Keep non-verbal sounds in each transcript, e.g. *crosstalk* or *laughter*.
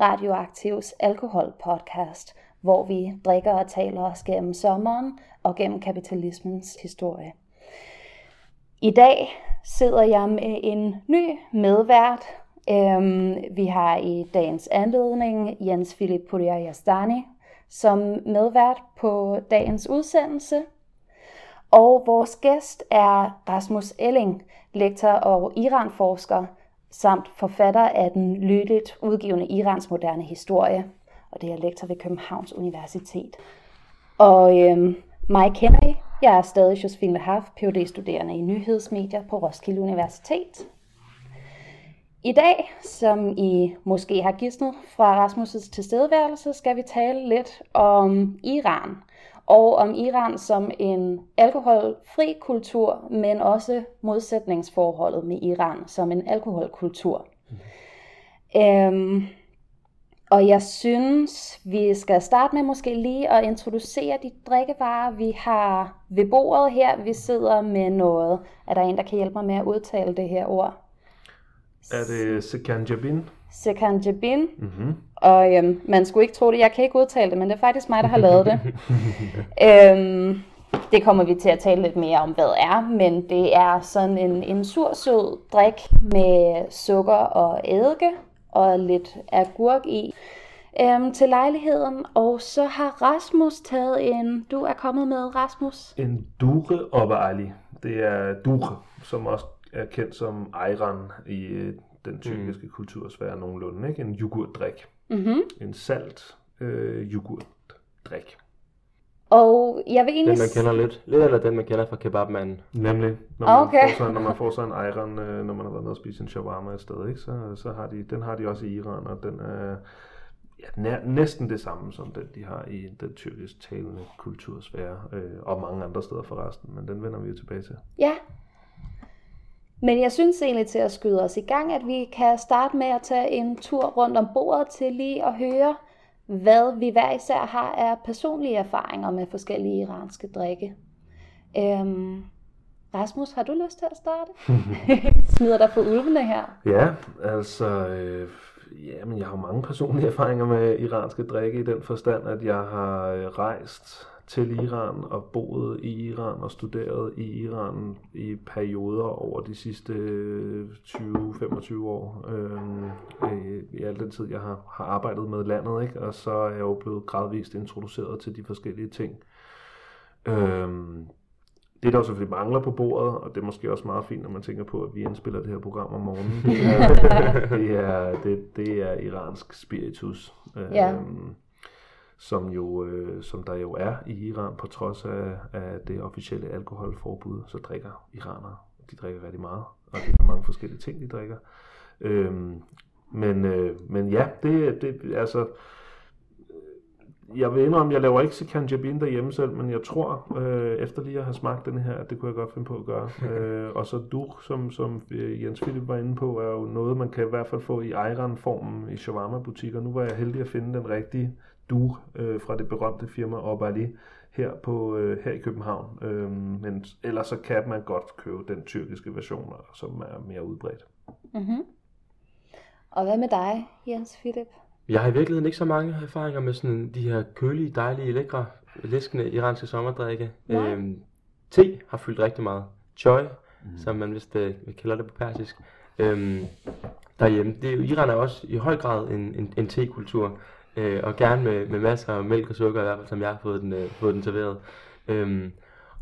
Radioaktivs alkoholpodcast, hvor vi drikker og taler os gennem sommeren og gennem kapitalismens historie. I dag sidder jeg med en ny medvært. Øhm, vi har i dagens anledning Jens Philip Puriajastani som medvært på dagens udsendelse. Og vores gæst er Rasmus Elling, lektor og Iranforsker, samt forfatter af den lydigt udgivende Irans moderne historie, og det er lektor ved Københavns Universitet. Og øhm, mig kender I. Jeg er stadig Josefine Haft, phd studerende i nyhedsmedier på Roskilde Universitet. I dag, som I måske har gidsnet fra Rasmus' tilstedeværelse, skal vi tale lidt om Iran. Og om Iran som en alkoholfri kultur, men også modsætningsforholdet med Iran som en alkoholkultur. Mm. Øhm, og jeg synes, vi skal starte med måske lige at introducere de drikkevarer, vi har ved bordet her. Vi sidder med noget. Er der en, der kan hjælpe mig med at udtale det her ord? Er det Sekanjabin? Sekanjabin. Mm-hmm. Og øhm, man skulle ikke tro det, jeg kan ikke udtale det, men det er faktisk mig, der har lavet det. *laughs* øhm, det kommer vi til at tale lidt mere om, hvad det er, men det er sådan en, en sur-sød drik med sukker og eddike og lidt agurk i øhm, til lejligheden. Og så har Rasmus taget en, du er kommet med, Rasmus? En dure obali. Det er dure, som også er kendt som ayran i den tyrkiske mm. kultursfære nogenlunde. Ikke? En yoghurtdrik. Mm-hmm. En salt øh, yoghurtdrik. Og jeg vil egentlig... Den man kender lidt, lidt eller den man kender fra kebabmanden. Nemlig, når man, okay. får, sådan, når man får sådan en ayran, øh, når man har været nede og spise en shawarma et sted, ikke? Så, så har de, den har de også i Iran, og den er ja, nær, næsten det samme som den, de har i den tyrkisk talende kultursfære, øh, og mange andre steder forresten, men den vender vi jo tilbage til. Ja, men jeg synes egentlig til at skyde os i gang, at vi kan starte med at tage en tur rundt om bordet til lige at høre, hvad vi hver især har af personlige erfaringer med forskellige iranske drikke. Øhm, Rasmus, har du lyst til at starte? *laughs* Smider dig på ulvene her? Ja, altså, øh, ja, men jeg har mange personlige erfaringer med iranske drikke i den forstand, at jeg har øh, rejst til Iran og boet i Iran og studeret i Iran i perioder over de sidste 20-25 år. Øhm, øh, I al den tid, jeg har, har arbejdet med landet, ikke? og så er jeg jo blevet gradvist introduceret til de forskellige ting. Øhm, det, der jo selvfølgelig mangler på bordet, og det er måske også meget fint, når man tænker på, at vi indspiller det her program om morgenen, det er, *laughs* det, det er iransk spiritus. Ja. Øhm, som, jo, øh, som der jo er i Iran, på trods af, af det officielle alkoholforbud, så drikker iranere. De drikker rigtig meget, og det er mange forskellige ting, de drikker. Øhm, men, øh, men ja, det, det altså, jeg vil indrømme, jeg laver ikke Sikan Jabin derhjemme selv, men jeg tror, øh, efter lige at have smagt den her, det kunne jeg godt finde på at gøre. *laughs* øh, og så du, som, som øh, Jens Philip var inde på, er jo noget, man kan i hvert fald få i Ayran-formen i shawarma-butikker. Nu var jeg heldig at finde den rigtige du øh, fra det berømte firma Obali her, på, øh, her i København. Øh, men ellers så kan man godt købe den tyrkiske version, som er mere udbredt. Mm-hmm. Og hvad med dig, Jens Philip? Jeg har i virkeligheden ikke så mange erfaringer med sådan de her kølige, dejlige, lækre, læskende iranske sommerdrikke. Øhm, te har fyldt rigtig meget. Choi, mm. som man vist øh, kalder det på persisk, øhm, derhjemme. Det, Iran er også i høj grad en, en, en te-kultur øh, og gerne med, med masser af mælk og sukker i hvert fald, som jeg har fået den, øh, fået den serveret. Øhm,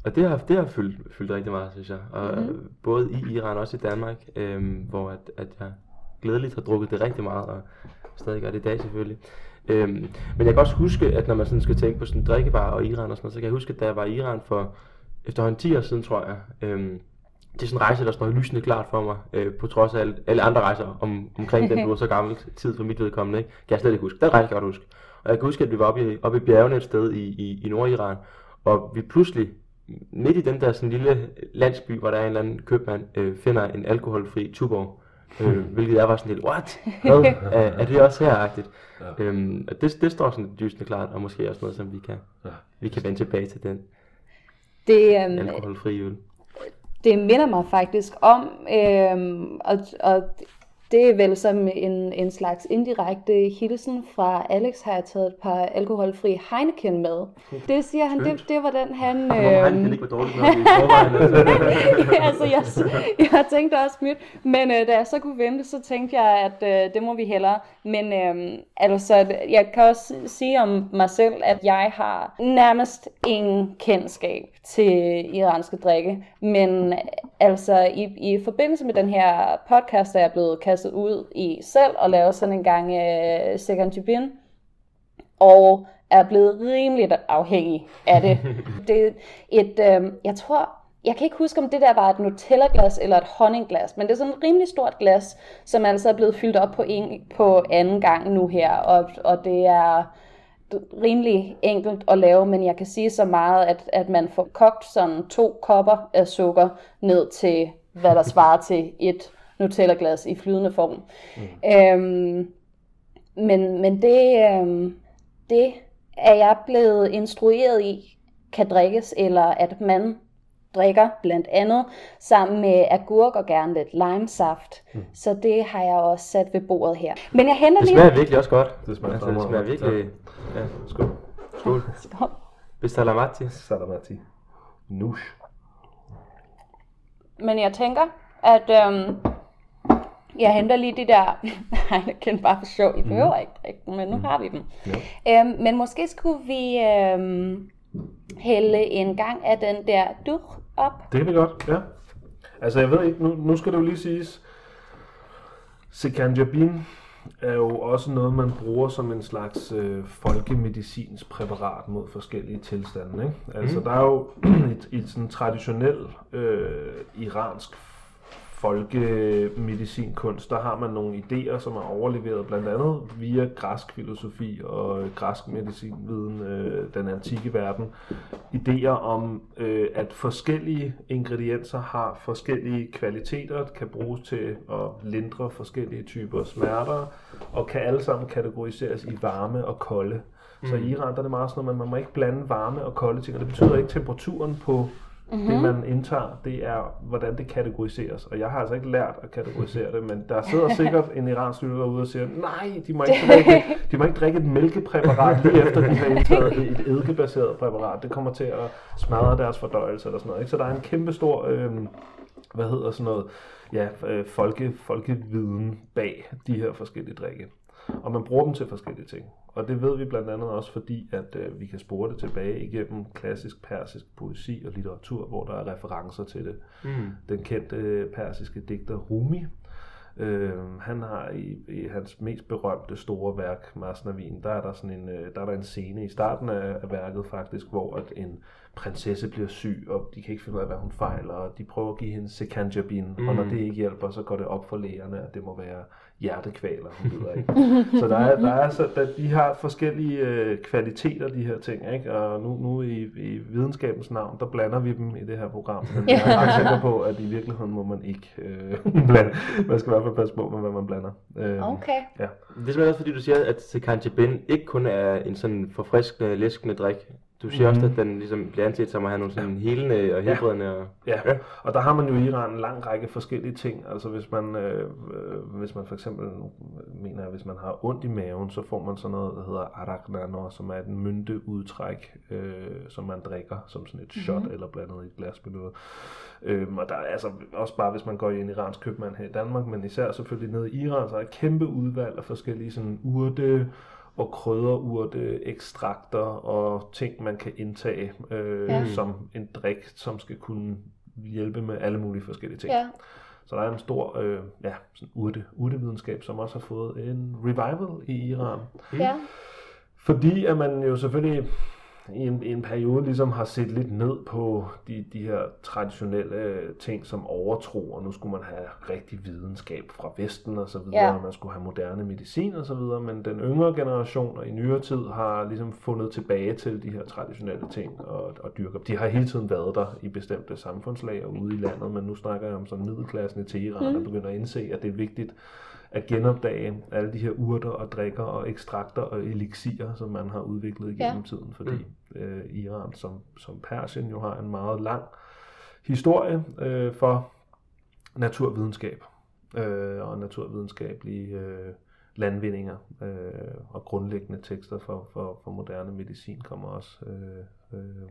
og det har, det har fyldt, fyldt rigtig meget, synes jeg. Og, mm-hmm. Både i Iran og også i Danmark, øh, hvor at, at jeg glædeligt har drukket det rigtig meget, og stadig gør det i dag selvfølgelig. Øhm, men jeg kan også huske, at når man sådan skal tænke på sådan drikkevarer og Iran og sådan noget, så kan jeg huske, at da jeg var i Iran for efterhånden 10 år siden, tror jeg, øhm, det er sådan en rejse, der står lysende klart for mig, øh, på trods af alle, alle andre rejser om, omkring den, *laughs* du var så gammel tid for mit vedkommende, ikke? kan jeg slet ikke huske. Den rejse kan jeg godt huske. Og jeg kan huske, at vi var oppe i, oppe i bjergene et sted i, i, i Nordiran, og vi pludselig, midt i den der sådan lille landsby, hvor der er en eller anden købmand, øh, finder en alkoholfri tuborg. Øh, *laughs* hvilket jeg var sådan lidt, what? Hvad? er, er det også her-agtigt? Ja. Øhm, og det, det står sådan dysende klart, og måske også noget, som vi kan, ja. vi kan vende tilbage til den Det, øhm, alkoholfri øl det minder mig faktisk om, øh, og, og det er vel som en, en slags indirekte hilsen fra Alex, har jeg taget et par alkoholfri Heineken med. *laughs* Det siger han, det, det var den han... Øhm, Heineken ikke var dårligt nok i forvejen. altså, *laughs* jeg, jeg tænkte også mit, men øh, da jeg så kunne vente, så tænkte jeg, at øh, det må vi hellere. Men øh, altså, jeg kan også sige om mig selv, at jeg har nærmest ingen kendskab til iranske drikke. Men altså, i, i forbindelse med den her podcast, er jeg blevet kastet ud i selv og lavet sådan en gang øh, second jibin. Og er blevet rimeligt afhængig af det. *laughs* det er et, øh, jeg tror, jeg kan ikke huske, om det der var et Nutella-glas eller et honningglas, men det er sådan et rimelig stort glas, som altså er blevet fyldt op på, en, på anden gang nu her, og, og det er rimelig enkelt at lave, men jeg kan sige så meget, at, at man får kogt sådan to kopper af sukker ned til, hvad der svarer til et Nutella-glas i flydende form. Mm. Øhm, men, men det, øhm, det er jeg blevet instrueret i, kan drikkes, eller at man drikker blandt andet sammen med agurk og gerne lidt limesaft. Mm. Så det har jeg også sat ved bordet her. Men jeg henter Det lige... smager virkelig også godt. Det smager altså, det smager virkelig... Ja. Skål. Skål. Skål. Bistalamati. Salamati. Nush. Men jeg tænker, at øhm, jeg henter lige de der *laughs* Heineken bare for sjov. I behøver ikke drikke men nu har vi dem. Ja. Øhm, men måske skulle vi øhm, hælde en gang af den der dur op. Det kan vi godt, ja. Altså jeg ved ikke, nu, nu skal det jo lige siges, Sekanjabin er jo også noget, man bruger som en slags øh, folkemedicinsk præparat mod forskellige tilstande. Ikke? Altså der er jo *clears throat* i, i sådan traditionel øh, iransk folkemedicinkunst, der har man nogle idéer, som er overleveret blandt andet via græsk filosofi og græsk medicinviden, øh, den antikke verden. Idéer om, øh, at forskellige ingredienser har forskellige kvaliteter, kan bruges til at lindre forskellige typer smerter, og kan alle sammen kategoriseres i varme og kolde. Så i Iran der er det meget sådan at man må ikke blande varme og kolde ting, og det betyder ikke temperaturen på Mm-hmm. Det man indtager, det er, hvordan det kategoriseres. Og jeg har altså ikke lært at kategorisere det, men der sidder *laughs* sikkert en iransk lytter derude og siger, nej, de må ikke *laughs* drikke, de må ikke drikke et mælkepræparat lige efter, de har indtaget et eddikebaseret præparat. Det kommer til at smadre deres fordøjelse eller sådan noget. Ikke? Så der er en kæmpe stor, øh, hvad hedder sådan noget, ja, øh, folke, folkeviden bag de her forskellige drikke. Og man bruger dem til forskellige ting. Og det ved vi blandt andet også, fordi at øh, vi kan spore det tilbage igennem klassisk persisk poesi og litteratur, hvor der er referencer til det. Mm. Den kendte øh, persiske digter Rumi, øh, han har i, i hans mest berømte store værk, Masnavin, der er der sådan en, øh, der er der en scene i starten af, af værket faktisk, hvor at en prinsesse bliver syg, og de kan ikke finde ud af, hvad hun fejler, og de prøver at give hende sekanjabin, mm. og når det ikke hjælper, så går det op for lægerne, at det må være hjertekvaler, hun lider af. *laughs* så der er, der er så, der, de har forskellige øh, kvaliteter, de her ting, ikke? og nu, nu i, i videnskabens navn, der blander vi dem i det her program, men jeg er ret sikker på, at i virkeligheden må man ikke øh, *laughs* blande. Man skal i hvert fald passe på med, hvad man blander. Øh, Okay. Ja. Det er simpelthen også fordi, du siger, at Sekanjabin ikke kun er en sådan forfriskende, læskende drik. Du siger mm. også, at den ligesom bliver anset som at have nogle sådan helende og helbredende. Og... Ja, og der har man jo i Iran en lang række forskellige ting. Altså hvis man, øh, øh, hvis man for eksempel mener, at hvis man har ondt i maven, så får man sådan noget, der hedder araknanor, som er et mynteudtræk, øh, som man drikker som sådan et shot eller blandet i et glas med noget. Øhm, og der er altså også bare, hvis man går i en iransk købmand her i Danmark, men især selvfølgelig nede i Iran, så er der et kæmpe udvalg af forskellige sådan urte, og krydderurte, ekstrakter og ting, man kan indtage øh, Ja. som en drik, som skal kunne hjælpe med alle mulige forskellige ting. Ja. Så der er en stor øh, ja, sådan urte, urtevidenskab, som også har fået en revival i Iran. Ja. Fordi at man jo selvfølgelig i en, en periode ligesom har set lidt ned på de, de her traditionelle ting som overtro, og nu skulle man have rigtig videnskab fra Vesten og så videre, Ja. og man skulle have moderne medicin og så videre, men den yngre generation og i nyere tid har ligesom fundet tilbage til de her traditionelle ting og, og dyrker. De har hele tiden været der i bestemte samfundslag og ude i landet, men nu snakker jeg om sådan middelklassen i Teheran, mm. og begynder at indse, at det er vigtigt at genopdage alle de her urter og drikker og ekstrakter og elixirer, som man har udviklet igennem Ja. tiden, fordi øh, Iran som, som Persien jo har en meget lang historie øh, for naturvidenskab øh, og naturvidenskabelige øh, landvindinger øh, og grundlæggende tekster for, for, for moderne medicin kommer også øh, øh,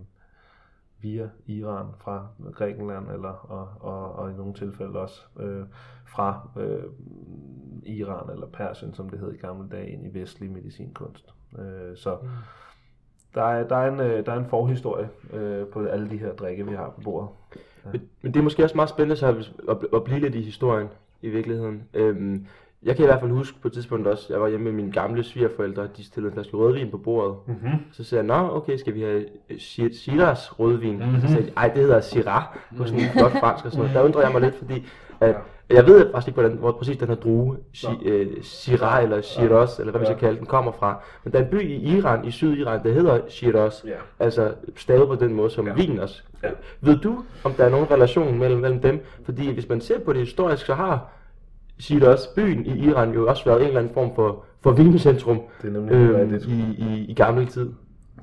via Iran fra Grækenland eller og, og, og i nogle tilfælde også øh, fra øh, Iran eller Persien, som det hed i gamle dage, ind i vestlig medicinkunst. Øh, så der er, der, er en, øh, der er en forhistorie øh, på alle de her drikke, vi har på bordet. Men, men det er måske også meget spændende så at, at, at blive lidt i historien i virkeligheden. Øhm, jeg kan i hvert fald huske på et tidspunkt også, jeg var hjemme med mine gamle svigerforældre, de stillede en flaske rødvin på bordet. Mm-hmm. Så sagde jeg, nå okay, skal vi have øh, Shi- Shiraz rødvin? Mm-hmm. Så sagde de, ej det hedder Syrah på sådan en flot fransk og sådan noget. Der undrer jeg mig lidt, fordi at, jeg ved faktisk ikke, hvordan, hvor præcis den her drue, øh, Syrah eller Shiraz, eller hvad vi skal kalde den, kommer fra. Men der er en by i Iran, i Sydiran, der hedder Shiraz. Ja. Altså stavet på den måde, som ja. vin også. Ja. Ved du, om der er nogen relation mellem, mellem dem? Fordi hvis man ser på det historisk, så har Shiraz, byen i Iran, jo også været en eller anden form for, for vincentrum Det er nemlig øh, rigtigt. i, i, i gammel tid.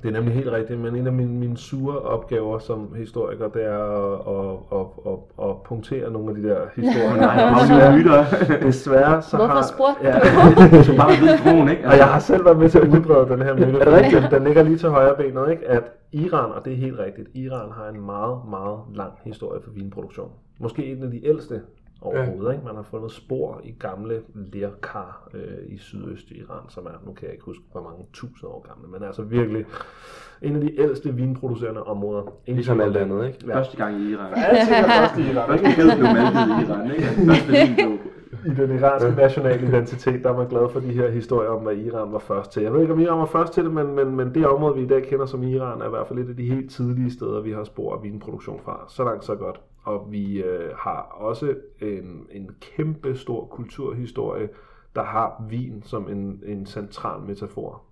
Det er nemlig helt rigtigt, men en af mine, mine sure opgaver som historiker, det er at, at, at, at, at punktere nogle af de der historier. *laughs* Aflive myter. Desværre så Hvorfor har... spurgte ja, *laughs* Så bare ved kronen, ikke? Og jeg har selv været med til at udbrede den her myte. Er det rigtigt? Den ligger lige til højre benet, ikke? At Iran, og det er helt rigtigt, Iran har en meget, meget lang historie for vinproduktion. Måske en af de ældste overhovedet, ikke? Man har fundet spor i gamle lerkar øh, i sydøst Iran, som er, nu kan jeg ikke huske, hvor mange tusind år gamle, men altså virkelig en af de ældste vinproducerende områder. Ligesom alt det. andet, ikke? Første gang i Iran. Altid er først i Iran. Første kød blev malket i Iran, ikke? *laughs* Første vin blev... I den iranske nationale identitet, der er man glad for de her historier om, hvad Iran var først til. Jeg ved ikke, om Iran var først til det, men, men, men det område, vi i dag kender som Iran, er i hvert fald et af de helt tidlige steder, vi har spor af vinproduktion fra. Så langt, så godt. Og vi øh, har også en, en kæmpe stor kulturhistorie, der har vin som en, en central metafor.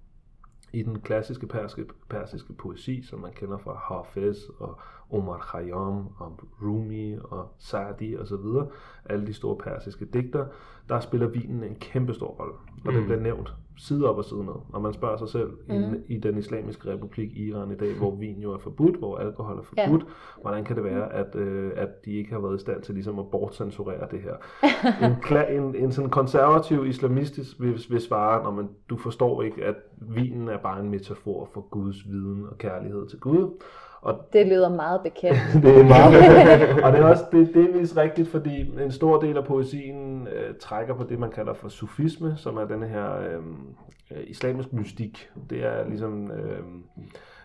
I den klassiske persiske, persiske poesi, som man kender fra Hafez og Omar Khayyam og Rumi og så videre, alle de store persiske digter, der spiller vinen en kæmpe stor rolle. Og det bliver nævnt side op og side ned. Og man spørger sig selv, mm. i, i den islamiske republik Iran i dag, hvor vin jo er forbudt, hvor alkohol er forbudt, ja. hvordan kan det være, at, øh, at de ikke har været i stand til ligesom at bortcensurere det her? *laughs* en, kla- en, en sådan konservativ islamistisk vil, vil svare, når man, du forstår ikke, at vinen er bare en metafor for Guds viden og kærlighed til Gud. Og Det lyder meget bekendt. *laughs* det er meget *laughs* Og det er også det, det er delvis rigtigt, fordi en stor del af poesien øh, trækker på det, man kalder for sufisme, som er den her øh, øh, islamisk mystik. Det er ligesom øh,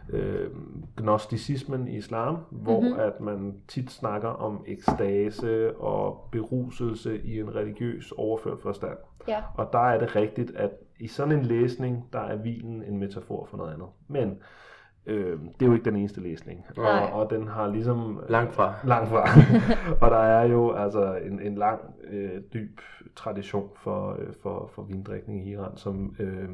øh, gnosticismen i islam, hvor mm-hmm. at man tit snakker om ekstase og beruselse i en religiøs overført forstand. Ja. Og der er det rigtigt, at i sådan en læsning, der er vinen en metafor for noget andet. Men øh, det er jo ikke den eneste læsning. Nej. Og, og den har ligesom... Langt fra. Langt fra. *laughs* og der er jo altså en, en lang, øh, dyb tradition for, øh, for, for vindrikning i Iran, som øh,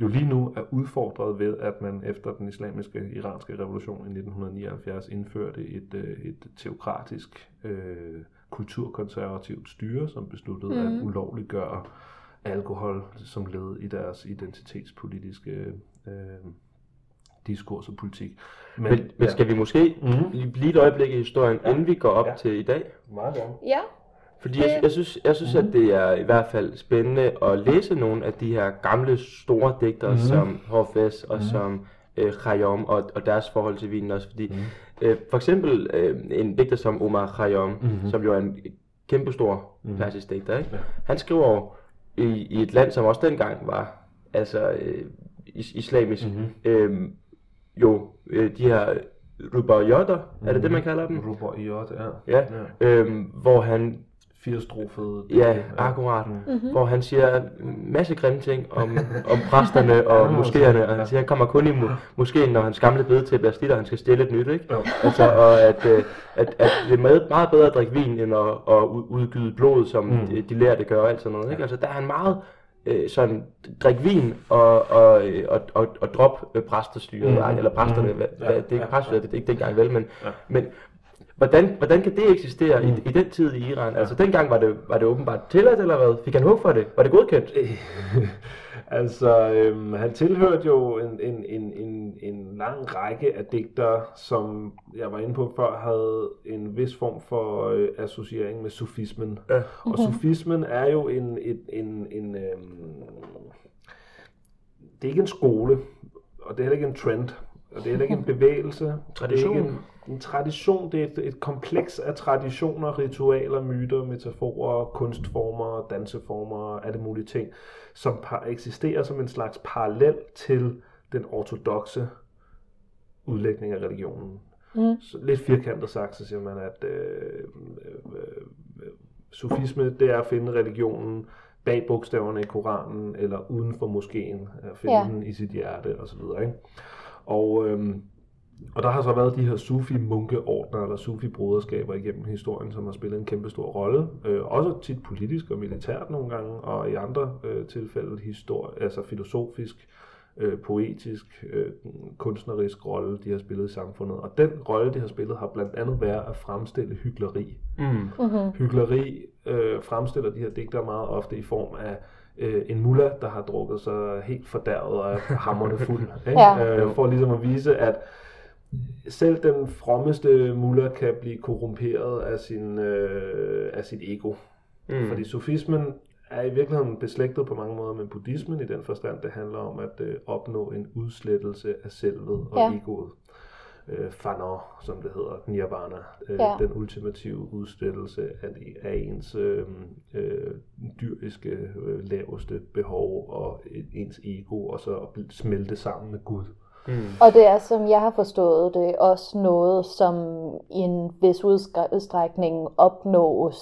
jo lige nu er udfordret ved, at man efter den islamiske iranske revolution i 1979 indførte et, øh, et teokratisk øh, kulturkonservativt styre, som besluttede mm. at ulovliggøre alkohol som led i deres identitetspolitiske øh, diskurs og politik. Men, men skal vi måske Mhm. lige et øjeblik i historien, Ja. inden vi går op Ja. til i dag? Meget gerne. Ja, Fordi jeg, jeg synes, jeg synes at det er i hvert fald spændende at læse nogle af de her gamle store digtere, mm-hmm. som Hafez og mm-hmm. som øh, Khayyam og, og deres forhold til vinen også. Fordi mm-hmm. øh, for eksempel øh, en digter som Omar Khayyam, mm-hmm. som jo er en kæmpestor mm-hmm. persisk digter, ikke? han skriver jo i, i et land, som også dengang var altså øh, is- islamisk, mm-hmm. øh, jo øh, de her rubayotter, mm-hmm. er det det, man kalder dem? Rubo i ja. Ja, øhm, hvor han firestrofede Ja, digte. akkurat. Mhm. Hvor han siger en masse grimme ting om, om præsterne *laughs* og Ja, moskéerne, og ja. han siger, at han kommer kun i mo- moskeen, når hans gamle bede til bliver slidt, og han skal stille et nyt, ikke? Jo. Altså, og at, øh, at, at det er meget, meget bedre at drikke vin, end at, at ud- udgyde blod, som Mm. de, de lærer det gør, og alt sådan noget, ikke? Altså, der er han meget øh, sådan, drik vin og, og, øh, og, og, og drop øh, præstestyret, Mhm. mm. eller præsterne, Mhm. hvad, Ja, det er ikke ja, præstestyret, det er ikke dengang vel, men, Ja. men Hvordan, hvordan kan det eksistere Mm. i, i den tid i Iran? Altså dengang var det, var det åbenbart tilladt, eller hvad? Fik han hug for det? Var det godkendt? *laughs* altså, øhm, han tilhørte jo en, en, en, en, en lang række af digtere, som jeg var inde på før, havde en vis form for øh, associering med sufismen. Ja. Og sufismen er jo en, en, en, en øhm, det er ikke en skole, og det er heller ikke en trend, og det er heller ikke en *laughs* bevægelse. Tradition. Det er ikke en, en tradition, det er et, et kompleks af traditioner, ritualer, myter, metaforer, kunstformer, danseformer, alle mulige ting, som par, eksisterer som en slags parallel til den ortodoxe udlægning af religionen. Mm. Så lidt firkantet sagt, så siger man, at øh, øh, øh, sufisme, det er at finde religionen bag bogstaverne i Koranen, eller uden for moskeen, at finde Ja. den i sit hjerte osv. Ikke? Og, øhm, og der har så været de her sufi-munkeordner, eller sufi-broderskaber igennem historien, som har spillet en kæmpe stor rolle. Øh, også tit politisk og militært nogle gange, og i andre øh, tilfælde histori- altså filosofisk, øh, poetisk, øh, kunstnerisk rolle, de har spillet i samfundet. Og den rolle, de har spillet, har blandt andet været at fremstille hyggeleri. Mm. Mm-hmm. Hyggeleri øh, fremstiller de her digtere meget ofte i form af øh, en mulla, der har drukket sig helt fordærvet og er hammerne fuld. *laughs* Ikke? Ja. Øh, for ligesom at vise, at selv den frommeste mulla kan blive korrumperet af, sin, øh, af sit ego. Mm. Fordi sofismen er i virkeligheden beslægtet på mange måder med buddhismen i den forstand, det handler om at øh, opnå en udslettelse af selvet og Ja. egoet. Øh, fana, som det hedder, nirvana, øh, Ja. den ultimative udslettelse af, af ens øh, øh, dyriske øh, laveste behov og ens ego, og så at smelte sammen med Gud. Mm. Og det er, som jeg har forstået det, også noget, som i en vis udstrækning opnås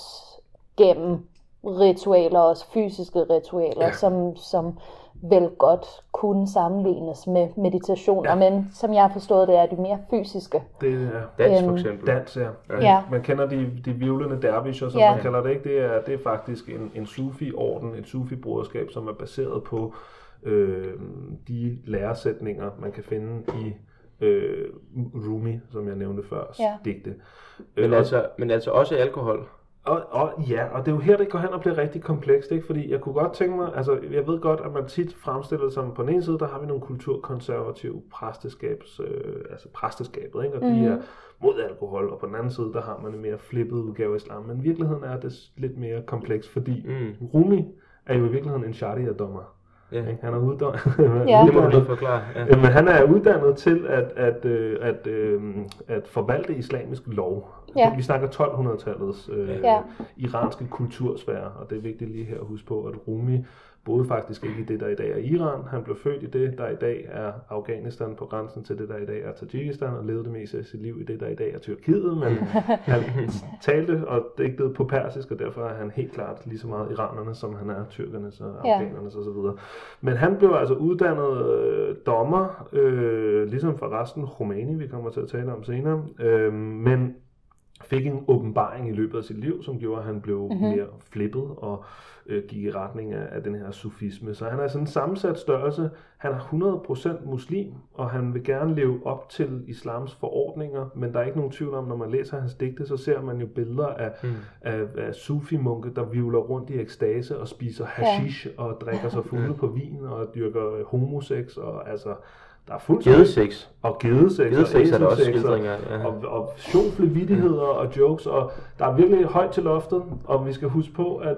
gennem ritualer, også fysiske ritualer, ja. som, som vel godt kunne sammenlignes med meditationer, ja. men som jeg har forstået det, er de mere fysiske. Det er Dans for Øhm, eksempel. dans, ja. Ja. Man kender de, de vivlende dervisher, som ja. man kalder det, ikke? Det er, det er faktisk en, en sufi-orden, et sufi-broderskab, som er baseret på øh, de læresætninger, man kan finde i øh, Rumi, som jeg nævnte før, Ja. digte. Men, Øh, altså, men altså også alkohol. og, og ja, og det er jo her, det går hen og bliver rigtig komplekst, ikke? Fordi jeg kunne godt tænke mig, altså jeg ved godt, at man tit fremstiller det som, på den ene side, der har vi nogle kulturkonservative præsteskabs, øh, altså præsteskabet, ikke? Og mm. de er mod alkohol, og på den anden side, der har man en mere flippet udgave af islam. Men i virkeligheden er det lidt mere kompleks, fordi mm. Rumi er jo i virkeligheden en sharia-dommer. Ja. Han er uddannet, *laughs* Ja. Det må du lige forklare. Ja. Jamen, han er uddannet til at, at, øh, at, øh, at forvalte islamisk lov. Ja. Vi snakker 1200-tallets øh, Ja. iranske kultursfære, og det er vigtigt lige her at huske på, at Rumi boede faktisk ikke i det, der i dag er Iran. Han blev født i det, der i dag er Afghanistan på grænsen til det, der i dag er Tajikistan, og levede det meste af sit liv i det, der i dag er Tyrkiet, men *laughs* han talte og digtede på persisk, og derfor er han helt klart lige så meget iranerne, som han er tyrkernes og Ja. afghanernes osv. Men han blev altså uddannet øh, dommer, øh, ligesom for resten Khomeini, vi kommer til at tale om senere, øh, men fik en åbenbaring i løbet af sit liv, som gjorde, at han blev Mhm. mm-hmm. mere flippet og øh, gik i retning af, af den her sufisme. Så han er sådan en sammensat størrelse. Han er 100% muslim, og han vil gerne leve op til islams forordninger, men der er ikke nogen tvivl om, når man læser hans digte, så ser man jo billeder af, Mm. af, af sufi-munke, der vivler rundt i ekstase og spiser hashish ja. og drikker sig fulde på vin og dyrker øh, homosex og altså der er fuldt Gedeseks. og gedeseks, Gedeseks er der også og- skildringer. Ja. og, og sjofle vittigheder og jokes, og der er virkelig højt til loftet, og vi skal huske på, at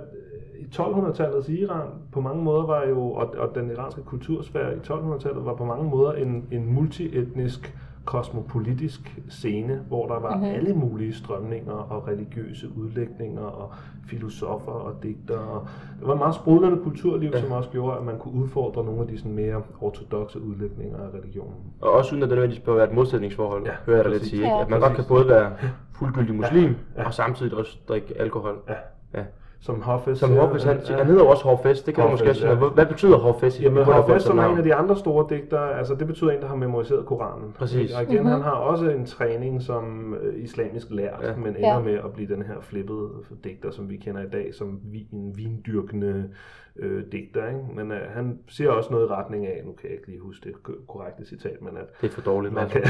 i 1200-tallets Iran på mange måder var jo, og, og den iranske kultursfære i 1200-tallet var på mange måder en, en multietnisk kosmopolitisk scene, hvor der var Mhm. mm-hmm. alle mulige strømninger og religiøse udlægninger og filosofer og digtere. Og det var et meget sprudlende kulturliv, ja. som også gjorde, at man kunne udfordre nogle af de sådan mere ortodoxe udlægninger af religionen. Og også uden at det nødvendigvis bør være et modsætningsforhold, Ja, hører jeg dig lidt sige. Ikke? Ja. At man godt kan både være fuldgyldig muslim, Ja. og samtidig også drikke alkohol. Ja, Ja. Som Hoffes Som Hårfest, han, ja. han hedder også Hårfest, det kan du Hårfest, måske også ja. sige. Hvad- Hvad betyder Hårfest? i Jamen, Hafez, som er en af de andre store digtere, altså det betyder en, der har memoriseret Koranen. Præcis. Og igen, mm-hmm. han har også en træning som øh, islamisk lært, Ja. men ender Ja. ja. med at blive den her flippede digter, som vi kender i dag, som vi, en vindyrkende øh, digter. Ikke? Men øh, han siger også noget i retning af, nu kan jeg ikke lige huske det ko- korrekte citat, men at Det er for dårligt. man kan...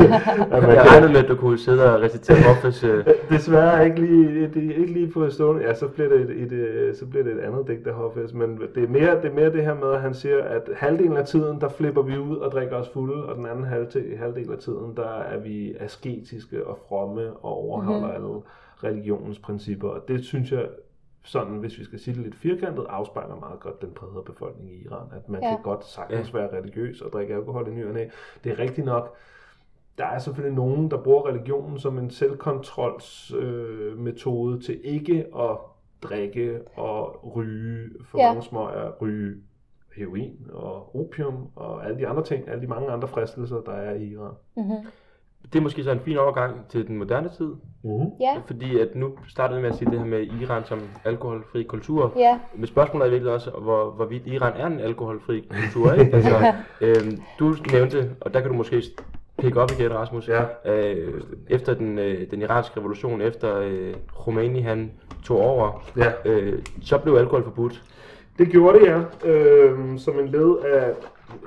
*laughs* at man jeg regnede med, at du kunne sidde og recitere Hårfest. Øh, Desværre ikke lige, det er ikke lige på stående. Ja, så bliver det et, et, øh, så bliver det et andet digt af Hoffes, men det er, mere, det er mere det her med, at han siger, at halvdelen af tiden, der flipper vi ud og drikker os fulde, og den anden halvdel, halvdel af tiden, der er vi asketiske og fromme og overholder mm-hmm. alle religionens principper. Og det synes jeg, sådan, hvis vi skal sige det lidt firkantet, afspejler meget godt den brede befolkning i Iran. At man Ja. ja. kan godt sagtens være religiøs og drikke alkohol i ny og næ. Det er rigtigt nok, der er selvfølgelig nogen, der bruger religionen som en selvkontrolsmetode øh, metode til ikke at drikke og ryge for Ja. ja. mange smøger, ryge heroin og opium og alle de andre ting, alle de mange andre fristelser, der er i Iran. Mm-hmm. Det er måske så en fin overgang til den moderne tid. Mm-hmm. Ja, Fordi at nu startede vi med at sige det her med Iran som alkoholfri kultur. ja, Men spørgsmålet er virkelig også, hvor, hvorvidt Iran er en alkoholfri kultur, ikke? *laughs* Altså, øhm, du nævnte, og der kan du måske pick op igen, Rasmus, Ja. øh, efter den, øh, den iranske revolution, efter øh, Khomeini han tog over, Ja. øh, så blev alkohol forbudt. Det gjorde det, ja. Øh, som en led af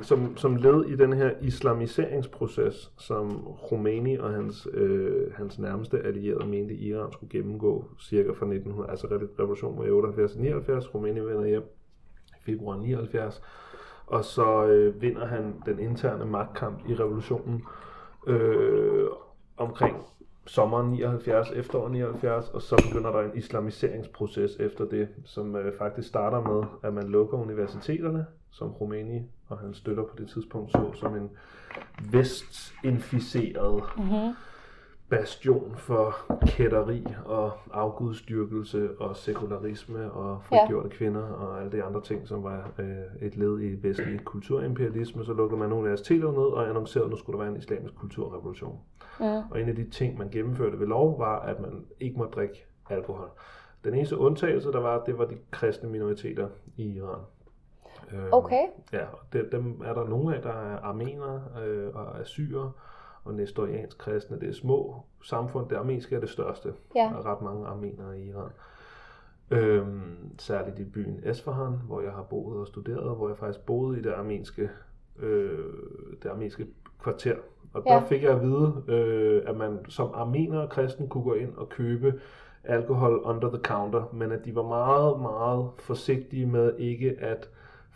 som, som led i den her islamiseringsproces, som Khomeini og hans, øh, hans nærmeste allierede mente, Iran skulle gennemgå cirka fra 1900, altså revolutionen var i 78 79, Khomeini vender hjem i februar 79, og så øh, vinder han den interne magtkamp i revolutionen øh, omkring sommeren 79, efteråret 79, og så begynder der en islamiseringsproces efter det, som øh, faktisk starter med, at man lukker universiteterne, som Khomeini og hans støtter på det tidspunkt så som en vestinficeret mm-hmm. bastion for kætteri og afgudstyrkelse og sekularisme og frigjorte ja. kvinder og alle de andre ting, som var øh, et led i vestlig kulturimperialisme. Så lukkede man nogle universiteter ned og annoncerede, at nu skulle der være en islamisk kulturrevolution. mm. Og en af de ting, man gennemførte ved lov, var, at man ikke måtte drikke alkohol. Den eneste undtagelse, der var, det var de kristne minoriteter i Iran. Øh, okay, Ja, og det, dem er der nogle af, der er armenere øh, og assyrer og nestoriansk kristne. Det er små samfund. Det armenske er det største. Ja. Der er ret mange armenere i Iran. Øhm, særligt i byen Esfahan, hvor jeg har boet og studeret, hvor jeg faktisk boede i det armenske, øh, det armenske kvarter. Og der Ja. fik jeg at vide, øh, at man som armener og kristen kunne gå ind og købe alkohol under the counter, men at de var meget, meget forsigtige med ikke at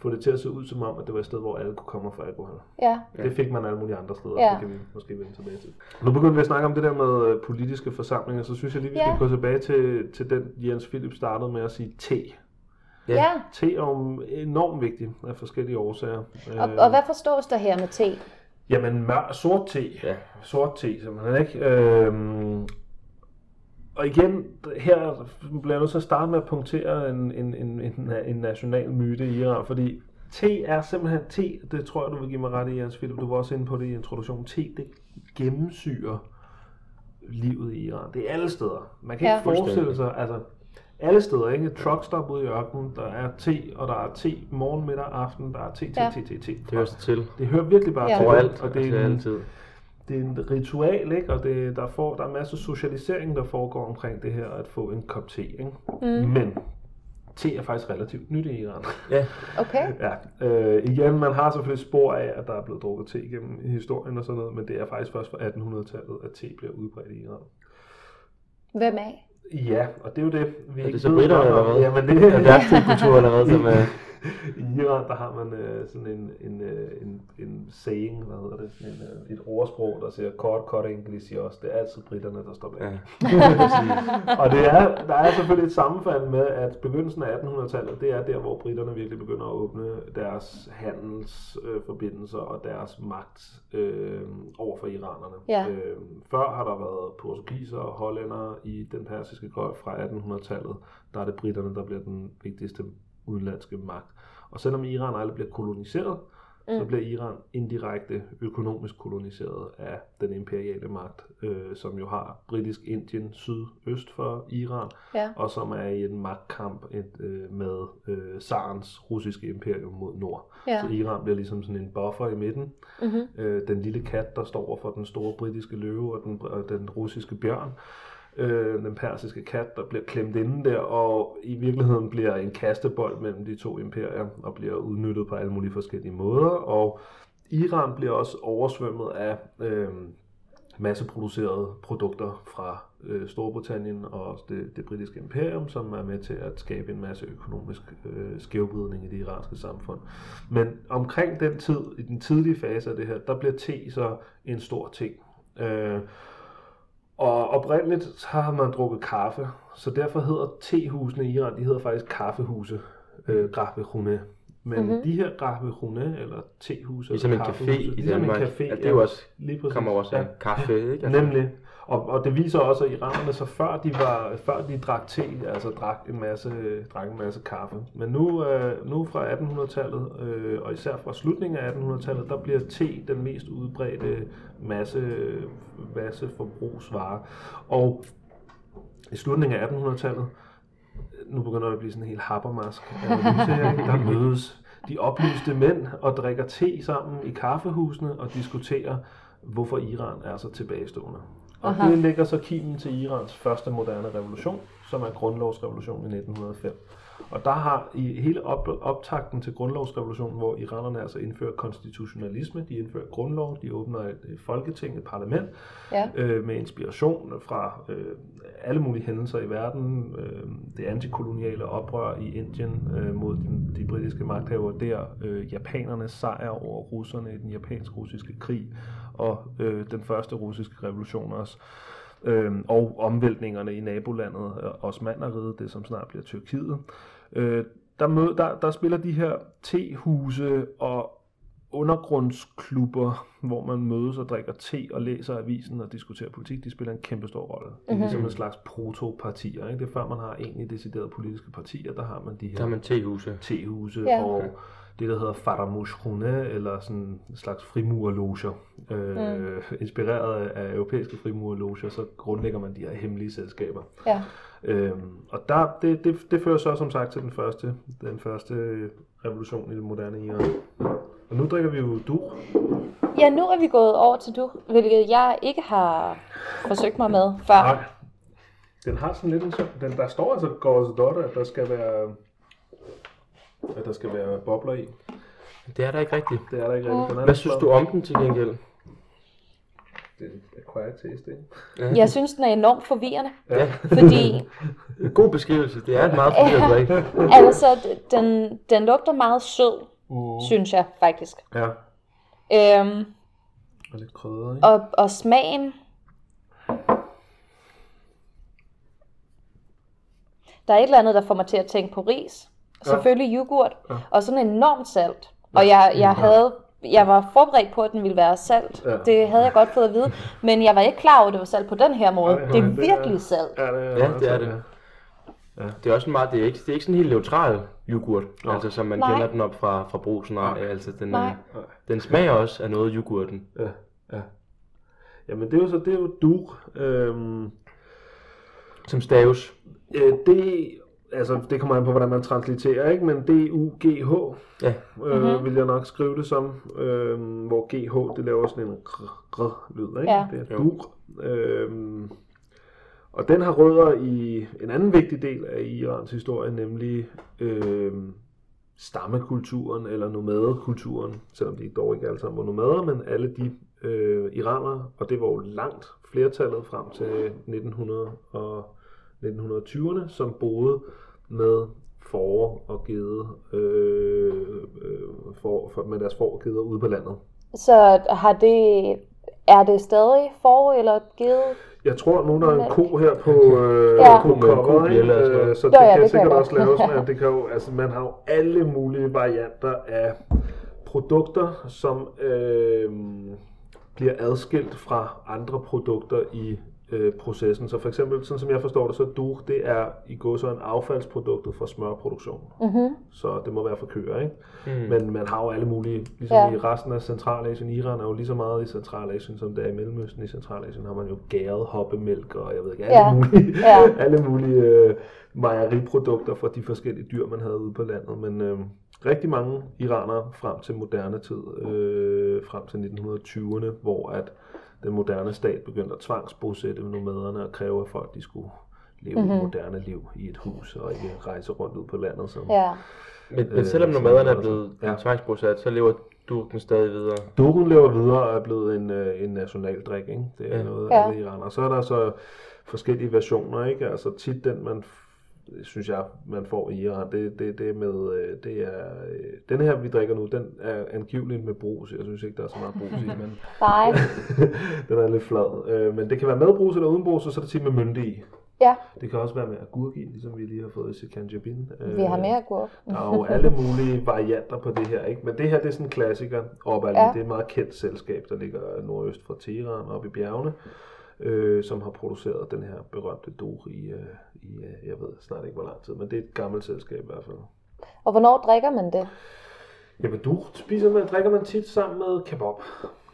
få det til at se ud som om, at det var et sted, hvor alle kunne komme og få alkohol. ja. Det fik man alle mulige andre steder, Ja. det kan vi måske vende tilbage til. Nu begynder vi at snakke om det der med øh, politiske forsamlinger, så synes jeg lige, vi skal Ja. gå tilbage til, til den, Jens Philip startede med at sige te. Ja. ja. Te er jo enormt vigtigt af forskellige årsager. Og, Øh, og hvad forstås der her med te? Jamen, mør, sort te. Ja. Sort te, simpelthen, ikke? Øhm, og igen, her bliver jeg nødt til at starte med at punktere en, en, en, en, en national myte i Iran, fordi te er simpelthen te, det tror jeg, du vil give mig ret i, Jens Philip, du var også inde på det i introduktionen, te, det gennemsyrer livet i Iran. Det er alle steder. Man kan Ja. ikke forestille sig, altså alle steder, ikke? Truckstop ude i ørkenen, der er te, og der er te morgen, middag, aften, der er te, te, Ja. te, te, te. Det hører sig til. Det hører virkelig bare Ja. til. Overalt, og det altså er en, altid. Det er en ritual, ikke? og det, der, får, der er masser af socialisering, der foregår omkring det her, at få en kop te. Ikke? Mm. Men te er faktisk relativt nyt i Iran. Ja, Okay, ja, øh, igen, man har selvfølgelig spor af, at der er blevet drukket te gennem historien og sådan noget, men det er faktisk først fra 1800-tallet, at te bliver udbredt i Iran. hvem af? Ja, og det er jo det, vi er ikke det så om. eller hvad? Jamen, det er deres kultur eller hvad, som er... *laughs* I Iran, der har man øh, sådan en, en, øh, en, en saying, hvad hedder det, sådan en, øh, et ordsprog, der siger, kort, kort engelsk i os. Det er altid britterne, der står bag. Ja. *laughs* og det er, der er selvfølgelig et sammenfald med, at begyndelsen af 1800-tallet, det er der, hvor britterne virkelig begynder at åbne deres handelsforbindelser øh, og deres magt øh, over for iranerne. Ja. Øh, før har der været portugiser og hollændere i den persiske golf fra 1800-tallet. Der er det britterne, der bliver den vigtigste udenlandske magt. Og selvom Iran aldrig bliver koloniseret, mm. så bliver Iran indirekte økonomisk koloniseret af den imperiale magt, øh, som jo har britisk Indien sydøst for Iran, Ja. og som er i en magtkamp et, øh, med øh, Sarens russiske imperium mod nord. Ja. Så Iran bliver ligesom sådan en buffer i midten. Mm-hmm. Øh, den lille kat, der står over for den store britiske løve og den, og den russiske bjørn. Øh, den persiske kat, der bliver klemt inde der, og i virkeligheden bliver en kastebold mellem de to imperier, og bliver udnyttet på alle mulige forskellige måder. Og Iran bliver også oversvømmet af øh, masseproducerede produkter fra øh, Storbritannien og det, det britiske imperium, som er med til at skabe en masse økonomisk øh, skævvridning i det iranske samfund. Men omkring den tid, i den tidlige fase af det her, der bliver te så en stor ting. Øh, og oprindeligt har man drukket kaffe, så derfor hedder tehusene i Iran, de hedder faktisk kaffehuse, øh, Grahvehune. Men Mhm. mm-hmm. de her Grahvehune, eller tehuse, Ligesom en eller café kaffehuse, i ligesom en Danmark. café, Ja, det er jo også, lige præcis. kommer også af Ja. kaffe, ikke? Altså, Nemlig. Og, og det viser også, at iranerne så før de var, før de drak te, altså drak en masse, drak en masse kaffe. Men nu, øh, nu fra 1800-tallet, øh, og især fra slutningen af 1800-tallet, der bliver te den mest udbredte masse, masse forbrugsvare. Og i slutningen af 1800-tallet, nu begynder det at blive sådan en helt habermask analyse der mødes de oplyste mænd og drikker te sammen i kaffehusene og diskuterer, hvorfor Iran er så tilbagestående. Og Aha. det lægger så kimen til Irans første moderne revolution, som er grundlovsrevolutionen i 1905. Og der har i hele op, optakten til grundlovsrevolutionen, hvor iranerne altså indfører konstitutionalisme, de indfører grundlov, de åbner et, et folketing, et parlament, Ja. øh, med inspiration fra øh, alle mulige hændelser i verden. Øh, det antikoloniale oprør i Indien øh, mod de, de britiske magthavere der, øh, japanernes sejr over russerne i den japansk-russiske krig, og øh, den første russiske revolution også. Øh, og omvæltningerne i nabolandet, øh, Osmaneriet, det som snart bliver Tyrkiet. Øh, der, mød, der, der spiller de her tehuse og undergrundsklubber, hvor man mødes og drikker te og læser avisen og diskuterer politik, de spiller en kæmpe stor rolle. Det er Mhm. ligesom en slags protopartier. Ikke? Det er før man har egentlig deciderede politiske partier, der har man de her Der har man tehuse. tehuse Ja. og det, der hedder Faramushrune, eller sådan en slags frimurerloger. Øh, Mm. Inspireret af europæiske frimurerloger, så grundlægger man de her hemmelige selskaber. Ja. Øhm, og der, det, det, det fører så som sagt til den første, den første revolution i det moderne Iran. Og nu drikker vi jo du. ja, nu er vi gået over til du, hvilket jeg ikke har forsøgt mig med før. Nej. Den har sådan lidt en sådan, den, der står altså Gårds Dotter, at der skal være at der skal være bobler i. Det er der ikke rigtigt. Det er der ikke rigtig. Den er Hvad synes du om den til gengæld? Det er acquired taste, ikke? Jeg synes, den er enormt forvirrende, Ja. fordi *laughs* God beskrivelse. Det er et meget forvirret drik. *laughs* altså, den, den lugter meget sød, Uh. synes jeg faktisk. Ja, Øhm, og lidt krydder, ikke? og, og smagen... Der er et eller andet, der får mig til at tænke på ris. Selvfølgelig yoghurt, Ja. og sådan enormt salt. Og jeg, jeg havde... Jeg var forberedt på, at den ville være salt. Ja. Det havde jeg godt fået at vide. Men jeg var ikke klar over, at det var salt på den her måde. Er nej, det er- virkelig salt. Ja, det er, Ja, det er det. Det er også en meget, det er ikke, det er ikke sådan en helt neutral yoghurt, Nå. altså som man Nej. kender den op fra, fra brusen. Nej. Altså, den, Nej. øh, den smager også af noget yoghurten. Ja, ja. Jamen det er jo så, det er jo du. Øhm, Som staves. øh, det, altså det kommer an på, hvordan man transliterer, ikke? Men D-U-G-H, Ja. øh, Mhm. mm-hmm. vil jeg nok skrive det som, øh, hvor GH, det laver sådan en gr, gr lyd, ikke? Ja. Det er dur. Øhm, og den har rødder i en anden vigtig del af Irans historie, nemlig øh, stammekulturen eller nomadekulturen, selvom de dog ikke alle sammen var nomader, men alle de øh, iranere, og det var jo langt flertallet frem til 1900 og 1920'erne, som boede med får og gede, øh, øh, for, for, med deres får og geder ude på landet. Så har det... Er det stadig for eller givet? Jeg tror, nu der er en ko her på øh, Ja. på Ko med cover. Øh, så Nå det ja, kan det kan sikkert jeg også laves, men det kan jo, altså, man har jo alle mulige varianter af produkter, som øh, bliver adskilt fra andre produkter i øh, processen. Så for eksempel, sådan som jeg forstår det, så duh, det er i går så en affaldsproduktet fra smørproduktion. Mm-hmm. Så det må være for køer, ikke? Mm. Men man har jo alle mulige, ligesom ja. i resten af Centralasien, Iran er jo lige så meget i Centralasien, som det er i Mellemøsten. I Centralasien har man jo gæret hoppemælk og jeg ved ikke, alle Ja. mulige, Ja. *laughs* alle mulige øh, mejeriprodukter fra de forskellige dyr, man havde ude på landet. Men øh, rigtig mange iranere frem til moderne tid, øh, frem til 1920'erne, hvor at den moderne stat begyndte at tvangsbosætte nomaderne og kræve, at folk de skulle leve mm-hmm. et moderne liv i et hus og ikke rejse rundt ud på landet som, Ja. Men, men Øh, selvom så- nomaderne er blevet Ja. tvangsbosat, så lever durken stadig videre. Dukken lever videre og er blevet en, øh, en nationaldrik, ikke? Det er Ja. noget Ja. af alle iranere. Så er der så forskellige versioner, ikke? Altså tit den, man synes jeg, man får i Iran, det, det, det med, øh, det er, øh, den her, vi drikker nu, den er angiveligt med brus. Jeg synes ikke, der er så meget brus i, men Nej. *laughs* den er lidt flad. Øh, men det kan være med brus eller uden brus, og så er det tit med mynte i. Ja, Det kan også være med agurk i, ligesom vi lige har fået i Sekanjabin. vi har mere agurk. Der er jo alle mulige varianter på det her, ikke? Men det her, det er sådan en klassiker op Ja. Det er et meget kendt selskab, der ligger nordøst for Teheran, oppe i bjergene, øh, som har produceret den her berømte dog i, øh, i øh, jeg ved snart ikke, hvor lang tid, men det er et gammelt selskab i hvert fald. Og hvornår drikker man det? Jamen, du spiser man, drikker man tit sammen med kebab,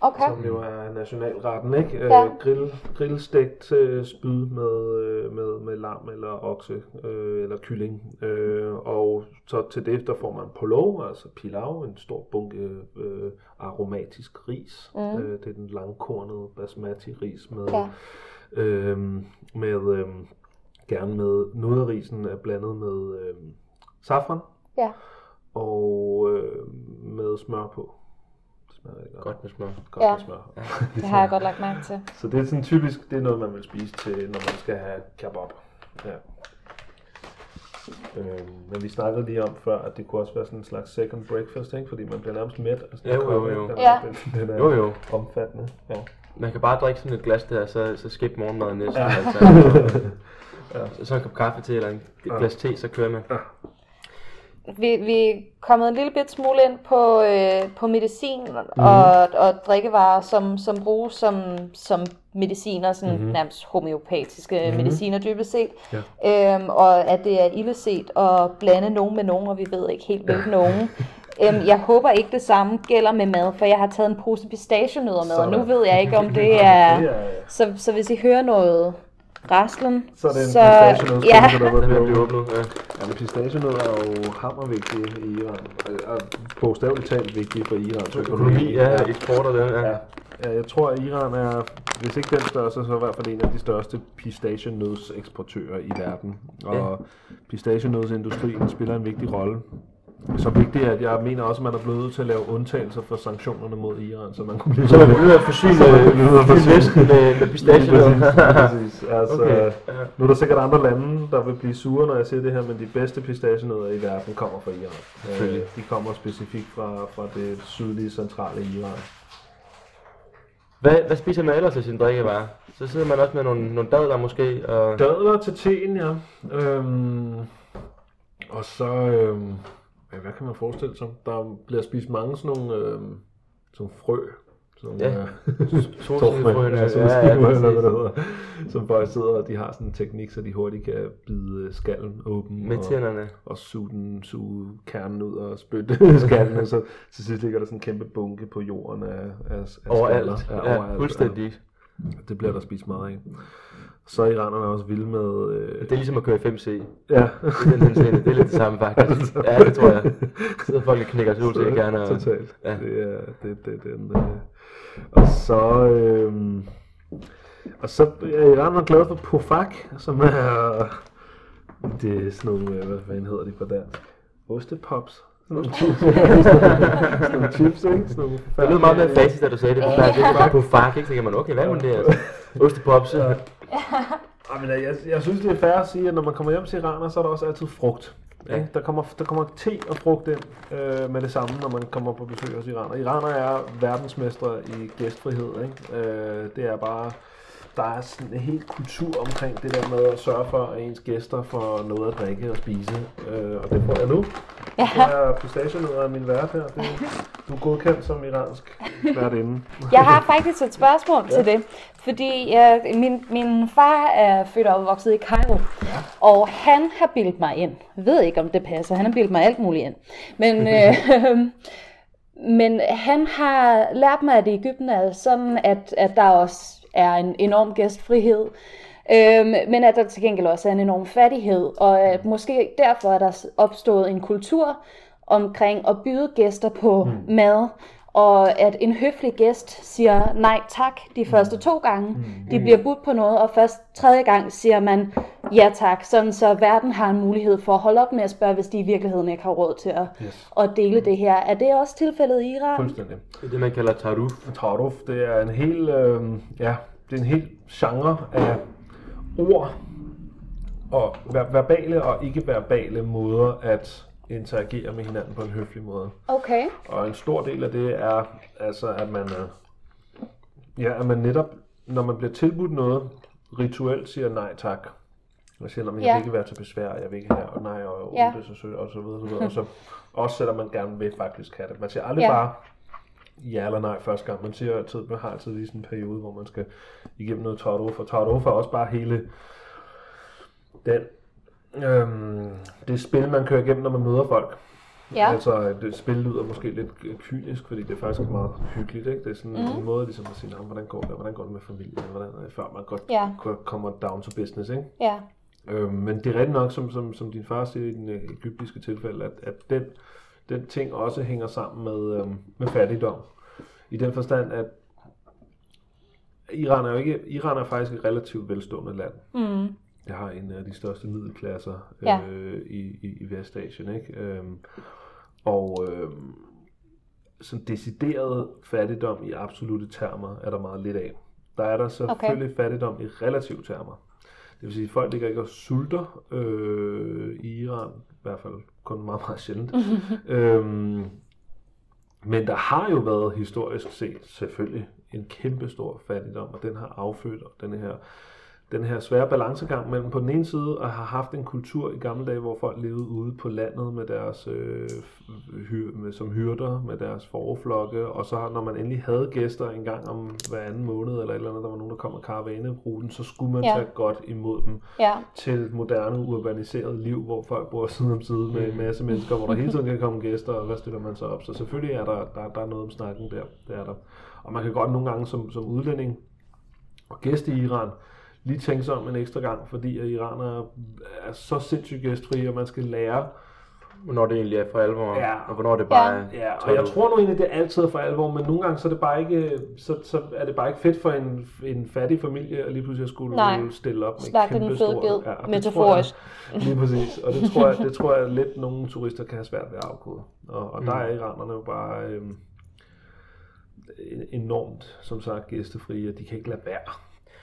Okay. som jo er nationalretten, ikke? Ja. Øh, grill, grillstegt øh, spyd med, øh, med, med lam eller okse øh, eller kylling. Øh, og så til det, der får man pulao, altså pilau, en stor bunke øh, aromatisk ris. Mm. Øh, det er den langkornede basmati ris med, Ja. øh, med øh, gerne med noget af risen er blandet med øh, safran Ja. og øh, med smør på. Det smager rigtig godt. Godt med smør. Godt Ja. med smør. *laughs* Det har jeg godt lagt mærke til. Så det er sådan typisk, det er noget, man vil spise til, når man skal have kebab. Ja. Øhm, men vi snakkede lige om før, at det kunne også være sådan en slags second breakfast, ikke? fordi man bliver nærmest mæt. Altså, Jo, jo, jo. Den, Ja. den, den er Jo, jo. omfattende. Ja. Man kan bare drikke sådan et glas der, så, så skip morgenmaden næsten. Ja. Altså, *laughs* så, så en kop kaffe til, eller en et glas te, så kører man. Vi, vi er kommet en lille bit smule ind på, øh, på medicin Mhm. og, og drikkevarer, som, som bruges som, som mediciner, sådan mm-hmm. nærmest homeopatiske mm-hmm. mediciner dybest set. Ja. Øhm, og at det er illeset at blande nogen med nogen, og vi ved ikke helt, hvilken nogen. *laughs* Øhm, jeg håber ikke det samme gælder med mad, for jeg har taget en pose pistachienødder med, og nu Sådan. ved jeg ikke, om det *laughs* er... Det er, Så, så hvis I hører noget raslen, så er det en så, pistachienød, ja, der er bliver blive åbnet. Ja. Ja, men pistachienødder er jo hammervigtige i Iran. Og- Og bogstaveligt talt vigtige for Irans Økonomi, ja, eksport og det, ja. Ja. ja, jeg tror, at Iran er, hvis ikke den største, så i hvert fald en af de største pistachienødseksportører i verden. Og pistachienødsindustrien spiller en vigtig rolle. Så vigtigt, at jeg mener også, at man er blevet nødt til at lave undtagelser for sanktionerne mod Iran, så man kunne blive Så man bliver at forsyne Så man bliver nødt til at forsyne- Vesten med, med pistachienødder. Præcis. *laughs* Altså, Okay. Nu er der sikkert andre lande, der vil blive sure, når jeg siger det her, men de bedste pistachienødder i verden kommer fra Iran. Øh, de kommer specifikt fra, fra det sydlige, centrale Iran. Hvad, hvad spiser man ellers til sin drikkevarer? Så sidder man også med nogle, nogle dadler måske, og Dadler til teen, ja. Øhm, og så, øhm, ja, hvad kan man forestille sig? Der bliver spist mange sådan nogle, øhm, sådan nogle frø. Sådan Ja. *laughs* nogle, solsikkefrøene. ja, Ja, ja, ja, eller hvad det hedder. Som folk sidder, og de har sådan en teknik, så de hurtigt kan bide skallen åben. Med og, tænderne. og suge, den, suge kernen ud og spytte *laughs* skallen, og så til sidst ligger der sådan en kæmpe bunke på jorden af, af, af skaller. Overalt. Ja, Ja, overalt. fuldstændig. Det bliver der spist meget af. Så er iranerne også vilde med... Øh, Det er ligesom at køre i 5C. Det ja. er, den henseende. det er lidt det samme faktisk. *laughs* Ja, det tror jeg. Så folk knækker sig ud til gerne. Og... Totalt. Ja. Det er det, det, den. Øh. Og så... Øh, og så er iranerne glade for pofak, som er... Det er sådan nogle... øh, Hvad fanden hedder de på dansk? Ostepops. *laughs* Sådan nogle chips. ikke? Det lød meget mere facet, da du sagde det. På faktisk ikke bare på fak, ikke? Så tænker man, okay, hvad er det altså? Ostepops. Ja. *laughs* Men jeg, jeg synes, det er fair at sige, at når man kommer hjem til iraner, så er der også altid frugt. Ja. Ja. Der, kommer, der kommer te og frugt ind øh, med det samme, når man kommer på besøg hos iraner. Iraner er verdensmestre i gæstfrihed. Ikke? Øh, det er bare... Der er sådan en helt kultur omkring det der med at sørge for, at ens gæster får noget at drikke og spise. Øh, og det får jeg nu. Ja. Det er pistachienødder af min vært her. Det, du er godkendt som iransk værtinde. Jeg har faktisk et spørgsmål ja. til det, fordi øh, min, min far er født og opvokset i Cairo, ja. og han har bildt mig ind. Jeg ved ikke, om det passer. Han har bildt mig alt muligt ind. Men, øh, *laughs* men han har lært mig, at i Ægypten er sådan, at, at der også er en enorm gæstfrihed. Øhm, men at der til gengæld også er en enorm fattighed, og at måske derfor er der opstået en kultur omkring at byde gæster på mm. mad, og at en høflig gæst siger nej tak de første to gange, mm. de bliver budt på noget, og først tredje gang siger man ja tak, sådan så verden har en mulighed for at holde op med at spørge, hvis de i virkeligheden ikke har råd til at, yes. at dele det her. Er det også tilfældet i Iran? Fuldstændig. Det er det, man kalder taruf. Taruf, det er en hel, øh, ja, det er en hel genre af ord og ver- verbale og ikke-verbale måder at interagere med hinanden på en høflig måde. Okay. Og en stor del af det er altså, at man, øh, ja, at man netop, når man bliver tilbudt noget, rituelt siger nej tak. Man siger, at jeg Ja. vil ikke være til besvær, jeg vil ikke have, og nej, og, og Ja. det er så sødt, og så videre, og så videre. Og så, også selvom man gerne vil faktisk have det. Man siger aldrig Ja. bare ja eller nej første gang. Man siger altid, man har altid lige sådan en periode, hvor man skal igennem noget Tartuffe. Og Tartuffe er også bare hele den, øhm, det spil, man kører igennem, når man møder folk. Ja. Altså, det spil lyder måske lidt kynisk, fordi det er faktisk meget hyggeligt. Ikke? Det er sådan Mhm. mm. en måde ligesom at sige, "Nå, hvordan går det, hvordan går det med familien, hvordan, før man godt Ja. kommer down to business. Ikke? Ja. Øh, men det er rigtigt nok, som, som, som din far siger i den øh, egyptiske tilfælde, at, at den, den ting også hænger sammen med, øh, med fattigdom. I den forstand, at Iran er jo ikke, Iran er faktisk et relativt velstående land. Mm. Det har en af de største middelklasser Ja. øh, i, i, i Vestasien. Ikke? Øhm, og øhm, sådan decideret fattigdom i absolute termer er der meget lidt af. Der er der selvfølgelig okay. fattigdom i relative termer. Det vil sige, at folk ligger ikke og sulter øh, i Iran, i hvert fald kun meget, meget sjældent. *laughs* øhm, men der har jo været historisk set selvfølgelig en kæmpe stor fattigdom, og den har affødt den her, den her svære balancegang mellem på den ene side at have haft en kultur i gamle dage, hvor folk levede ude på landet med deres øh, hyr, med, som hyrder med deres forflokke, og så når man endelig havde gæster en gang om hver anden måned eller et eller andet, der var nogen, der kom med karavaneruten, så skulle man ja. tage godt imod dem Ja. til et moderne, urbaniseret liv, hvor folk bor side om side med en masse mennesker, hvor der hele tiden kan komme gæster, og hvad stiller man så op? Så selvfølgelig er der, der, der er noget om snakken der, det er der. Og man kan godt nogle gange som, som udlænding og gæst i Iran, lige tænke sig om en ekstra gang, fordi at iranere er så sindssygt gæstfrie, og man skal lære, Hvornår det egentlig er for alvor, Ja. og hvornår det bare Ja. er... Ja, og jeg tror nu egentlig, det er altid for alvor, men nogle gange så er det bare ikke, så, så er det bare ikke fedt for en, en fattig familie at lige pludselig at skulle Nej. stille op med den kæmpe fede bid, og det tror metaforisk. Jeg, *laughs* lige præcis, og det tror jeg, det tror jeg lidt nogle turister kan have svært ved at afkode. Og, og der er iranerne jo bare øhm, enormt, som sagt, gæstefrie, og de kan ikke lade være.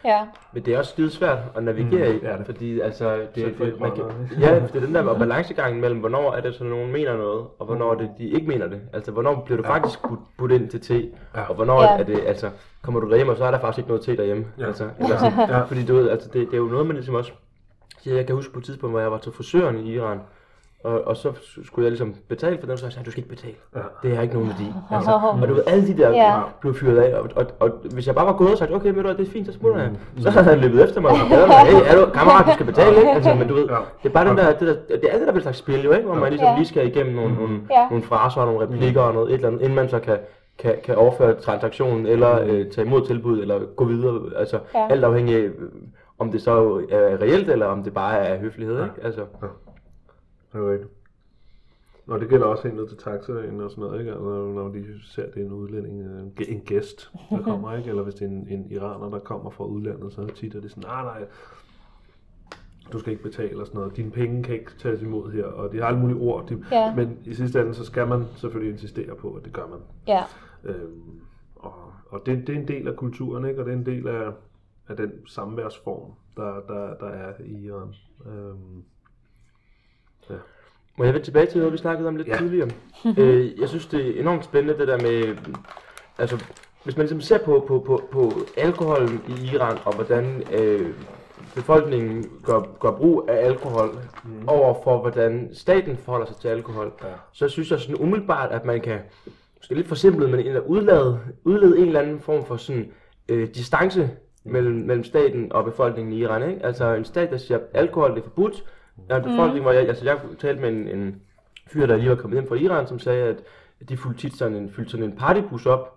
Ja. Men det er også skide svært at navigere Mm, i, det er det. fordi altså, det, for det, man kan, ja, det er den der balancegang mellem, hvornår er det, så nogen mener noget, og hvornår det, de ikke mener det. Altså, hvornår bliver du Ja. faktisk budt, budt ind til te, Ja. og hvornår Ja. er det, altså, kommer du derhjem, og så er der faktisk ikke noget te derhjemme. Ja. Altså, eller sådan, Ja. Fordi du ved, altså, det, det er jo noget, man ligesom også, ja, jeg kan huske på et tidspunkt, hvor jeg var til frisøren i Iran, og, og så skulle jeg ligesom betale for den, så jeg sagde, du skal ikke betale. Ja. Det har ikke nogen værdi. *laughs* Altså, og du ved, alle de der Ja. ja. blev fyret af, og, og, og, hvis jeg bare var gået og sagt, okay, ved du det er fint, så smutter jeg. Så havde han løbet efter mig, og sagt, hey, er du, kammerat, du skal betale, ikke? Altså, men du ved, Ja. det er bare den der, det, der, det er alt det der bliver slags spil jo, ikke? Hvor man ligesom Ja. lige skal igennem nogle, nogle, Ja. nogle fraser og nogle replikker og noget, et eller andet, inden man så kan, kan, kan overføre transaktionen, eller øh, tage imod tilbud, eller gå videre. Altså, Ja. alt afhængig af, øh, om det så er reelt, eller om det bare er høflighed, ikke? Altså, Det er rigtigt. Og det gælder også helt ned til taxaen og sådan noget, ikke? Altså, når de ser, det er en udlænding, øh, en gæ- en gæst, der *laughs* kommer, ikke? Eller hvis det er en, en iraner, der kommer fra udlandet, så tit er det sådan, nej, nej, du skal ikke betale og sådan noget. Dine penge kan ikke tages imod her, og de har alle mulige ord. De, Ja. Men i sidste ende, så skal man selvfølgelig insistere på, at det gør man. Ja. Øhm, og og det, det er en del af kulturen, ikke? og det er en del af, af den samværsform, der, der, der er i Iran. Øhm, Må jeg vende tilbage til noget, vi snakkede om lidt Ja. tidligere? *laughs* øh, jeg synes, det er enormt spændende, det der med... Altså, hvis man ligesom ser på, på, på, på alkohol i Iran, og hvordan øh, befolkningen gør, gør brug af alkohol, mm. over for hvordan staten forholder sig til alkohol, Ja. så synes jeg sådan umiddelbart, at man kan, måske lidt forsimplet, men egentlig udlede, en eller anden form for sådan øh, distance mellem, mellem staten og befolkningen i Iran. Ikke? Altså en stat, der siger, at alkohol er forbudt. Der er en befolkning, hvor jeg, altså jeg talte med en, en fyr, der lige var kommet hjem fra Iran, som sagde, at de fulgte tit sådan en, fyldte sådan en partybus op,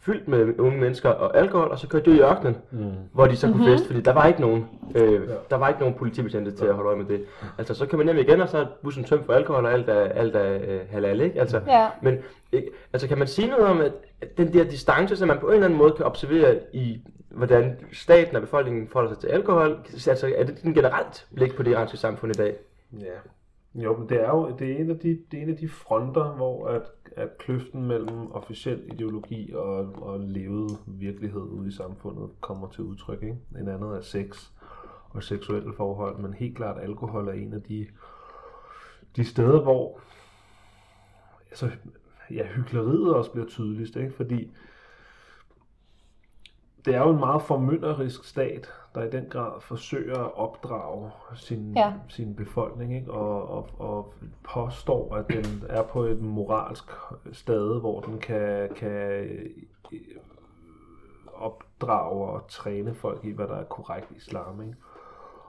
fyldt med unge mennesker og alkohol, og så kørte de ud i ørkenen, mm. hvor de så kunne feste, fordi der var ikke nogen, øh, der var ikke nogen politibetjente til at holde øje med det. Altså, så kan man hjem igen, og så er bussen tømt for alkohol, og alt er, alt er øh, halal, ikke? Altså, Ja. men ikke, altså, kan man sige noget om, at at den der distance, som man på en eller anden måde kan observere i, hvordan staten og befolkningen forholder sig til alkohol, altså, er det den generelt blik på det iranske samfund i dag? Ja. Jo, men det er jo det er en af de, det er en af de fronter, hvor at, at kløften mellem officiel ideologi og, og levet virkelighed ude i samfundet kommer til udtryk. Ikke? En andet er sex og seksuelle forhold, men helt klart alkohol er en af de, de steder, hvor altså, ja, hyggeleriet også bliver tydeligst, ikke? fordi det er jo en meget formynderisk stat, der i den grad forsøger at opdrage sin, Ja. sin befolkning, ikke? Og, og, og påstår, at den er på et moralsk stade, hvor den kan, kan øh, opdrage og træne folk i, hvad der er korrekt islam. Ikke?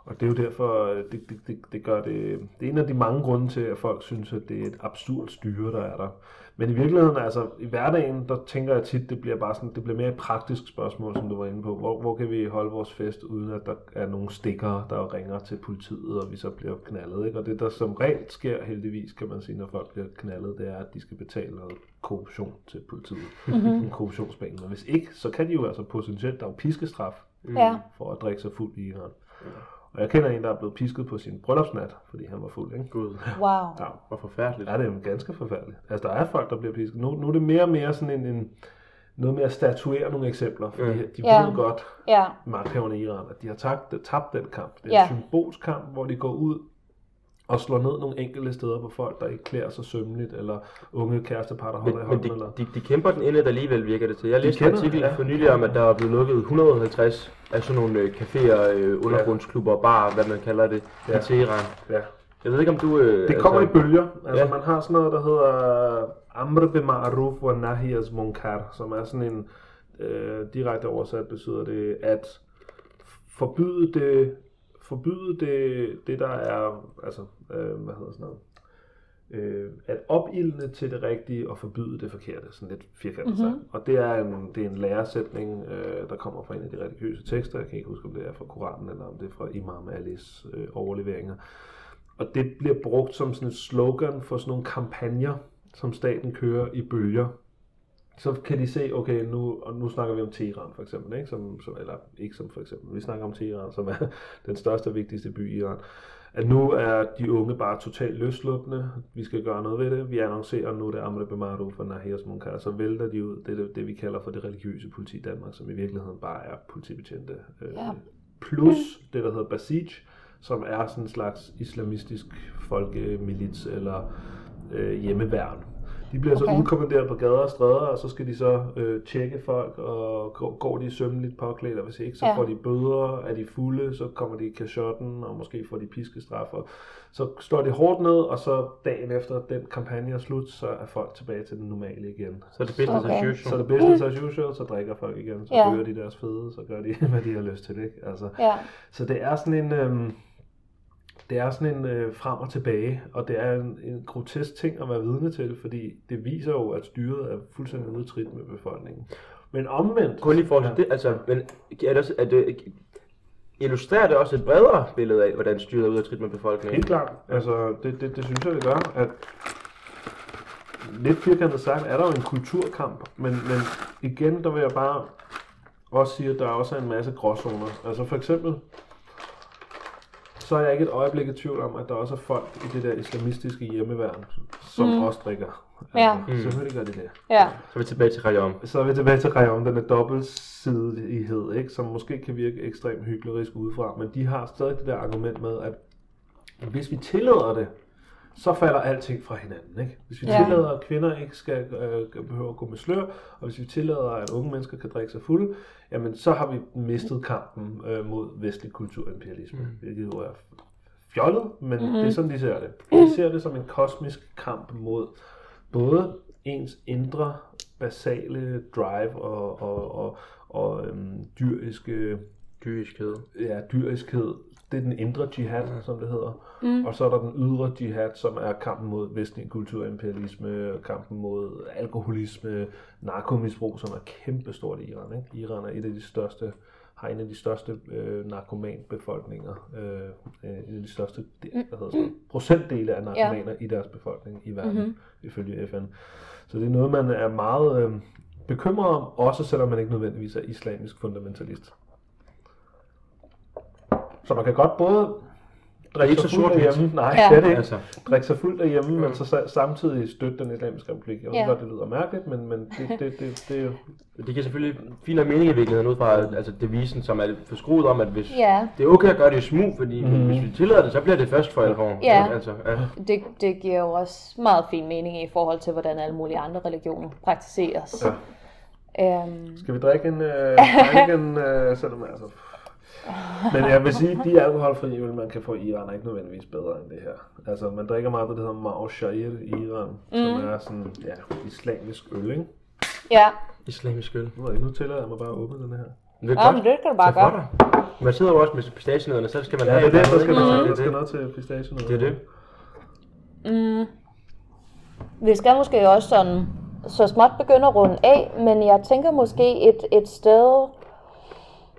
Og det er jo derfor, det, det, det, det gør det, det er en af de mange grunde til, at folk synes, at det er et absurd styre, der er der. Men i virkeligheden, altså i hverdagen, der tænker jeg tit, det bliver bare sådan, det bliver mere et praktisk spørgsmål, som du var inde på. Hvor, hvor kan vi holde vores fest, uden at der er nogle stikkere, der ringer til politiet, og vi så bliver knaldet, ikke? Og det, der som regel sker heldigvis, kan man sige, når folk bliver knaldet, det er, at de skal betale noget korruption til politiet. Mm-hmm. En korruptionsbane. Og hvis ikke, så kan de jo altså potentielt, der er jo piskestraf Ja. for at drikke sig fuld i Iran. Og jeg kender en, der er blevet pisket på sin bryllupsnat, fordi han var fuld, ikke? Gud, Wow. Ja, hvor forfærdeligt. Ja, det er jo ganske forfærdeligt. Altså, der er folk, der bliver pisket. Nu, nu er det mere og mere sådan en, en noget med at statuere nogle eksempler, fordi Ja. de Ja. ved godt, Ja. magthaverne i Iran, at de har tabt, tabt den kamp. Det er Ja. en symbolsk kamp, hvor de går ud og slår ned nogle enkelte steder på folk, der ikke klæder sig sømmeligt, eller unge kærestepar, der holder Men, i men hånden. de, eller... de, de kæmper den indad alligevel, virker det til. Jeg læste en artikel ja. for nylig om, at der er blevet lukket 150 af sådan nogle øh, caféer, øh, undergrundsklubber, bar, hvad man kalder det, Ja. i Teheran. Ja. Jeg ved ikke, om du... Øh, Det kommer i bølger. Altså, Ja. man har sådan noget, der hedder Amr be ma'ruf wa nahiyas munkar, som er sådan en, øh, direkte oversat betyder det, at forbyde det, forbyde det, det der er, altså, øh, hvad hedder sådan noget, øh, at opildne til det rigtige og forbyde det forkerte, sådan lidt firkantet mm-hmm. sagt. Og det er en, det er en læresætning, øh, der kommer fra en af de religiøse tekster. Jeg kan ikke huske, om det er fra Koranen eller om det er fra Imam Alis øh, overleveringer. Og det bliver brugt som sådan et slogan for sådan nogle kampagner, som staten kører i bølger. Så kan de se, okay, nu, og nu snakker vi om Teheran for eksempel, ikke? Som, som, eller ikke som for eksempel, vi snakker om Teheran, som er *laughs* den største og vigtigste by i Iran. At nu er de unge bare totalt løsluppende, vi skal gøre noget ved det, vi annoncerer nu, det Amre Bemaru for Nahias Munkar, så vælter de ud, det er det, det vi kalder for det religiøse politi i Danmark, som i virkeligheden bare er politibetjente. Øh, Ja. Plus det, der hedder Basij, som er sådan en slags islamistisk folkemilits eller øh, hjemmeværn. De bliver okay. Så udkommanderet på gader og stræder, og så skal de så øh, tjekke folk, og går, de sømmeligt påklædt, og hvis ikke, så Ja. får de bøder, er de fulde, så kommer de i kashotten, og måske får de piskestraf, og så står de hårdt ned, og så dagen efter den kampagne er slut, så er folk tilbage til den normale igen. Så er det business Okay. as Så er usual. det business as usual, så drikker folk igen, så Ja. ryger de deres fede, så gør de, *laughs* hvad de har lyst til, ikke? Altså, Ja. så det er sådan en, øhm, det er sådan en øh, frem og tilbage, og det er en, en grotesk ting at være vidne til, fordi det viser jo, at styret er fuldstændig ude trit med befolkningen. Men omvendt... Kun i forhold til det, altså, men er det, også- er det, illustrerer det også et bredere billede af, hvordan styret er ude af trit med befolkningen? Helt klart. Altså, det, det, det synes jeg, det gør, at lidt firkantet sagt, er der jo en kulturkamp, men, men igen, der vil jeg bare også sige, at der også er en masse gråzoner. Altså for eksempel, så er jeg ikke et øjeblik i tvivl om, at der også er folk i det der islamistiske hjemmeværn, som mm. også drikker. Ja. Altså, Selvfølgelig gør de det. Ja. Så er vi tilbage til Rayom. Så er vi tilbage til Rayon, den er dobbeltsidighed, ikke? som måske kan virke ekstremt hyklerisk udefra, men de har stadig det der argument med, at hvis vi tillader det, så falder alting fra hinanden. Ikke? Hvis vi Ja. tillader, at kvinder ikke skal øh, behøve at gå med slør, og hvis vi tillader, at unge mennesker kan drikke sig fulde, jamen så har vi mistet kampen øh, mod vestlig kulturimperialisme, mm. hvilket jo er fjollet, men mm-hmm. det er sådan, de ser det. De ser det som en kosmisk kamp mod både ens indre, basale drive og, og, og, og øhm, dyriske Dyriskhed. ja, dyriskhed. Det er den indre jihad, som det hedder. Mm. Og så er der den ydre jihad, som er kampen mod vestlig kulturimperialisme, kampen mod alkoholisme, narkomisbrug, som er kæmpestort i Iran. Ikke? Iran er et af de største har en af de største øh, narkomanbefolkninger, øh, øh, en af de største de, hvad hedder sådan, noget, procentdele af narkomaner ja. i deres befolkning i verden, mm-hmm. ifølge FN. Så det er noget, man er meget øh, bekymret om, også selvom man ikke nødvendigvis er islamisk fundamentalist. Så man kan godt både drikke Ikke sig så fuld derhjemme, nej, Ja. det er det ikke. Altså. Drikke sig fuld derhjemme, men så sa- samtidig støtte den islamiske republik. Jeg ved Ja. godt, det lyder mærkeligt, men, men det, det, det, det, er jo... Det giver selvfølgelig fin og mening i virkeligheden ud fra altså devisen, som er forskruet om, at hvis Ja. det er okay at gøre det i smug, fordi mm. hvis vi tillader det, så bliver det først for alvor. Ja. Altså, ja. Det, det giver jo også meget fin mening i forhold til, hvordan alle mulige andre religioner praktiseres. Ja. Øhm, Skal vi drikke en øh, *laughs* Heineken, øh, selvom altså... Men jeg vil sige, de alkoholfrie øl, man kan få i Iran, er ikke nødvendigvis bedre end det her. Altså, man drikker meget af det, der hedder Mao Shair i Iran, mm. som er sådan, ja, islamisk øl, ikke? ja, Islamisk øl. Nu, nu tillader jeg mig bare at åbne den her. Men det er ja godt. men det kan du bare Det er. Man sidder jo også med pistachienødderne, så skal man Ja, have det er det, der skal, noget, ikke? der Det er skal det. noget til pistachien. Det er det. Mm. Vi skal måske også sådan så småt begynde at runde af, men jeg tænker måske et, et sted,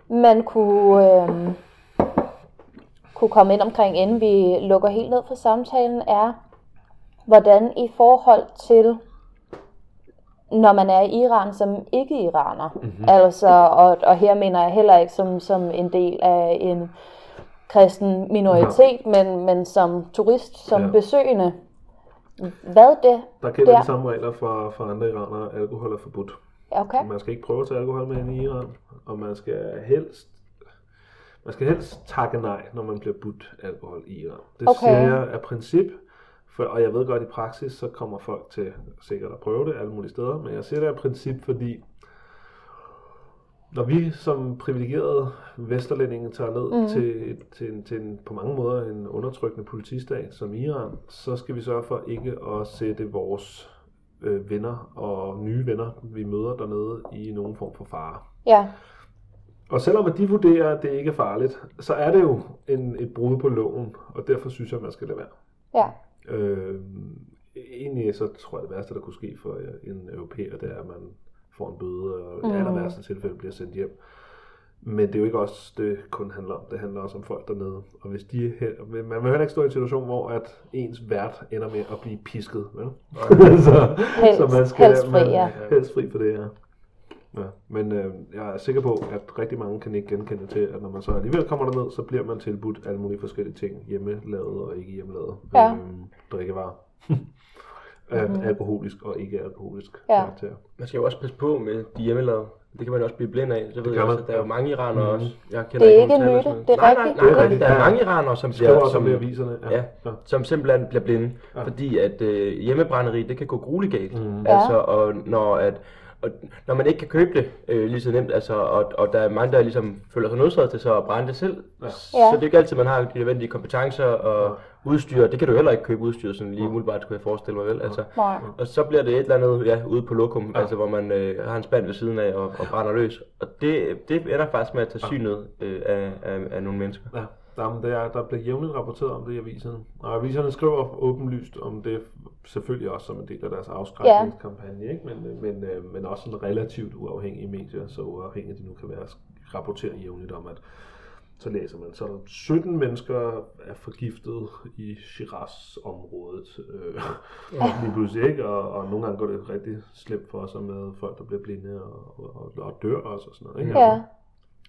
man kunne, øhm, kunne komme ind omkring, inden vi lukker helt ned for samtalen, er, hvordan i forhold til, når man er i Iran som ikke-iraner, mm-hmm. altså, og, og her mener jeg heller ikke som, som en del af en kristen minoritet, ja. men, men som turist, som ja. besøgende. Hvad det? Der gælder Der. de samme regler for, for andre iranere. Alkohol er forbudt. Okay. Man skal ikke prøve at tage alkohol med ind i Iran, og man skal helst man skal helst takke nej, når man bliver budt alkohol i Iran. Det Okay. siger jeg af princip, for, og jeg ved godt i praksis, så kommer folk til sikkert at prøve det alle mulige steder, men jeg siger det af princip, fordi når vi som privilegerede vesterlændinge tager ned mm. til, til, en, til en, på mange måder en undertrykkende politistat som Iran, så skal vi sørge for ikke at sætte vores øh, venner og nye venner, vi møder dernede, i nogen form for fare. Ja. Og selvom at de vurderer, at det ikke er farligt, så er det jo en, et brud på loven, og derfor synes jeg, at man skal lade være. Ja. Øh, egentlig så tror jeg, det værste, der kunne ske for en europæer, det er, at man får en bøde, og i Mm. aller værste tilfælde bliver sendt hjem. Men det er jo ikke også det kun handler om. Det handler også om folk dernede. Og hvis de, he- man vil heller ikke stå i en situation, hvor at ens vært ender med at blive pisket. Vel? *laughs* så, Helst- helst fri, ja. Helst fri for det, ja. Ja. Men øh, jeg er sikker på, at rigtig mange kan ikke genkende til, at når man så alligevel kommer derned, så bliver man tilbudt alle mulige forskellige ting. Hjemmelavet og ikke hjemmelavet. Ja. Øhm, drikkevarer. *laughs* Af alkoholisk og ikke alkoholisk Ja. karakter. Man skal jo også passe på med de hjemmelavede. Det kan man også blive blind af. Så ved jeg også, at der er jo mange iranere Mhm. også. Jeg kender Det er nogen ikke en myte, det er nej, rigtigt. Nej, Det er nej, rigtigt, der er mange iranere, som bliver, som, aviserne. ja, ja. som simpelthen bliver blinde. Ja. Fordi at øh, hjemmebrænderi, det kan gå grueligt galt. Mhm. Altså, og når, at, og når man ikke kan købe det øh, lige så nemt, altså, og, og der er mange, der ligesom føler sig nødsaget til så at brænde det selv, Ja. ja. så det er ikke altid, man har de nødvendige kompetencer og udstyr. Det kan du heller ikke købe udstyr, sådan lige umiddelbart, skulle jeg forestille mig vel. Altså, Nej. og så bliver det et eller andet ja, ude på lokum, ja. altså hvor man øh, har en spand ved siden af og, og brænder løs. Og det, det ender faktisk med at tage synet øh, af, af, af nogle mennesker. Ja, Jamen, det er, der bliver jævnligt rapporteret om det i aviserne. Og aviserne skriver åbenlyst om det, selvfølgelig også som en del af deres afskrækningskampagne, ikke? Men, men, øh, men også sådan relativt uafhængige medier, så uafhængige de nu kan være, rapporterer jævnligt om, at så læser man, så er der 17 mennesker er forgiftet i Shiraz-området. Øh, *laughs* lige pludselig, ikke? Og, og nogle gange går det rigtig slemt for sig med folk, der bliver blinde og, og, og dør også og sådan noget. Ikke? Ja.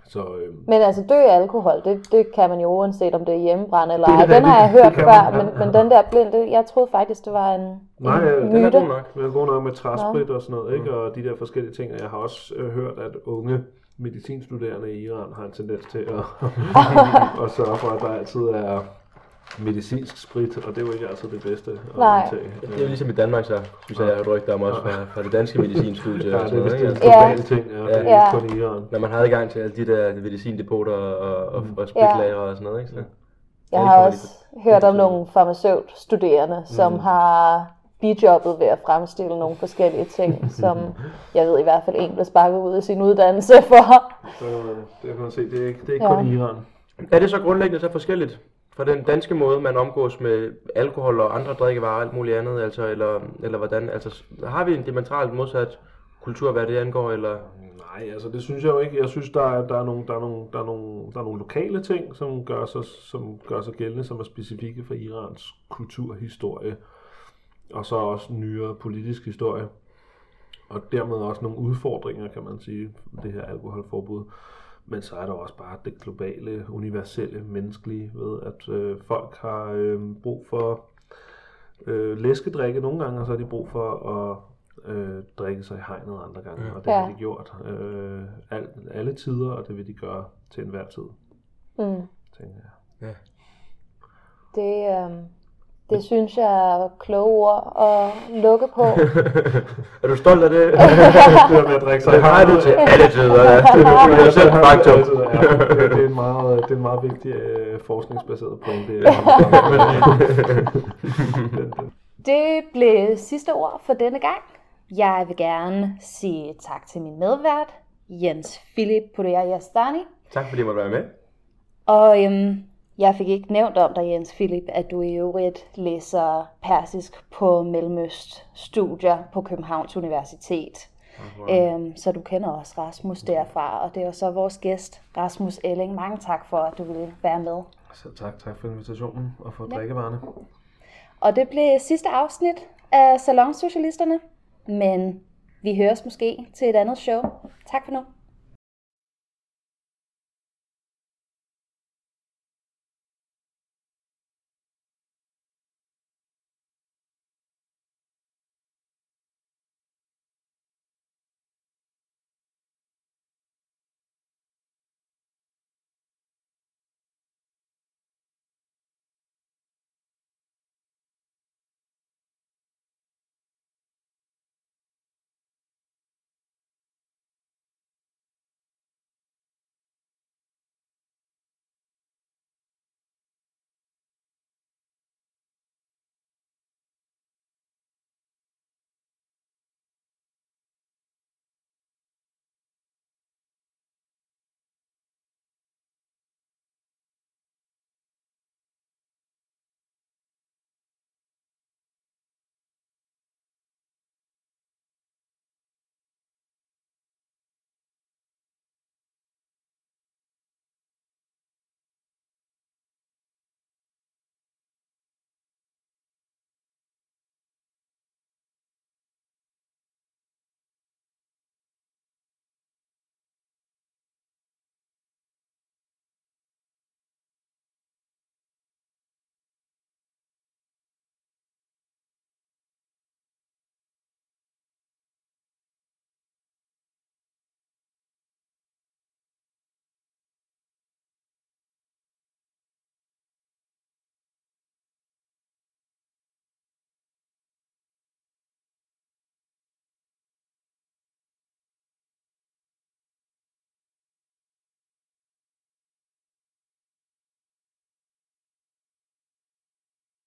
Så, øh, Men altså dø af alkohol, det, det kan man jo uanset om det er hjemmebrændt eller er ej. Den har jeg hørt før, man, ja. men, men den der blind, det, jeg troede faktisk, det var en, Nej, en den Den er myte. god nok. Men er god nok med træsprit og sådan noget, ikke? Og de der forskellige ting. Og jeg har også øh, hørt, at unge medicinstuderende i Iran har en tendens til at, *laughs* *laughs* at sørge for, at der altid er medicinsk sprit, og det er jo ikke altså det bedste at Nej. indtage. Det er jo ligesom i Danmark så, synes jeg, jeg rygter om også fra, fra det danske medicinstudie. Ja, det er vist en global ting, ja. Det er Ja. ikke kun i Iran. Når man har adgang til alle de der medicindepoter og, og, og spritlagre og sådan noget, ikke? Så. Jeg Ja, har det også hørt om nogle farmaceutstuderende, som Mm. har bijobbet ved at fremstille nogle forskellige ting, som *laughs* jeg ved i hvert fald en blev sparket ud af sin uddannelse for. Det kan man se, det er ikke, det er ikke Ja. kun i Iran. Er det så grundlæggende så forskelligt fra den danske måde, man omgås med alkohol og andre drikkevarer og alt muligt andet, altså, eller, eller hvordan? Altså, har vi en diametralt modsat kultur, hvad det angår, eller? Nej, altså det synes jeg jo ikke. Jeg synes, der er, der er, nogle, der er, nogle, der er, nogle, der er nogle lokale ting, som gør, sig, som gør sig gældende, som er specifikke for Irans kulturhistorie. Og så også nyere politisk historie. Og dermed også nogle udfordringer, kan man sige, det her alkoholforbud. Men så er der også bare det globale, universelle, menneskelige ved, at øh, folk har øh, brug for øh, læskedrikke nogle gange, og så har de brug for at øh, drikke sig i hegnet andre gange, og det Ja. har de gjort øh, al, alle tider, og det vil de gøre til enhver tid, Mm. tænker jeg. Det, øhm, det synes jeg er kloge ord at lukke på. *laughs* er du stolt af det? *laughs* det med at drikke sig det har du til alle tider, ja. Det er selv faktum. Ja, det, er en meget, det er en meget vigtig øh, forskningsbaseret point. Det *laughs* Det blev sidste ord for denne gang. Jeg vil gerne sige tak til min medvært, Jens Philip Pudeyastani. tak fordi jeg måtte være med. Og øhm, jeg fik ikke nævnt om dig, Jens Philip, at du i øvrigt læser persisk på Mellemøst studier på Københavns Universitet. Øhm, så du kender også Rasmus derfra, og det er så vores gæst, Rasmus Elling. Mange tak for, at du ville være med. så tak, tak for invitationen og for drikkevarerne. Og det blev sidste afsnit af Salonsocialisterne, men vi høres måske til et andet show. Tak for nu.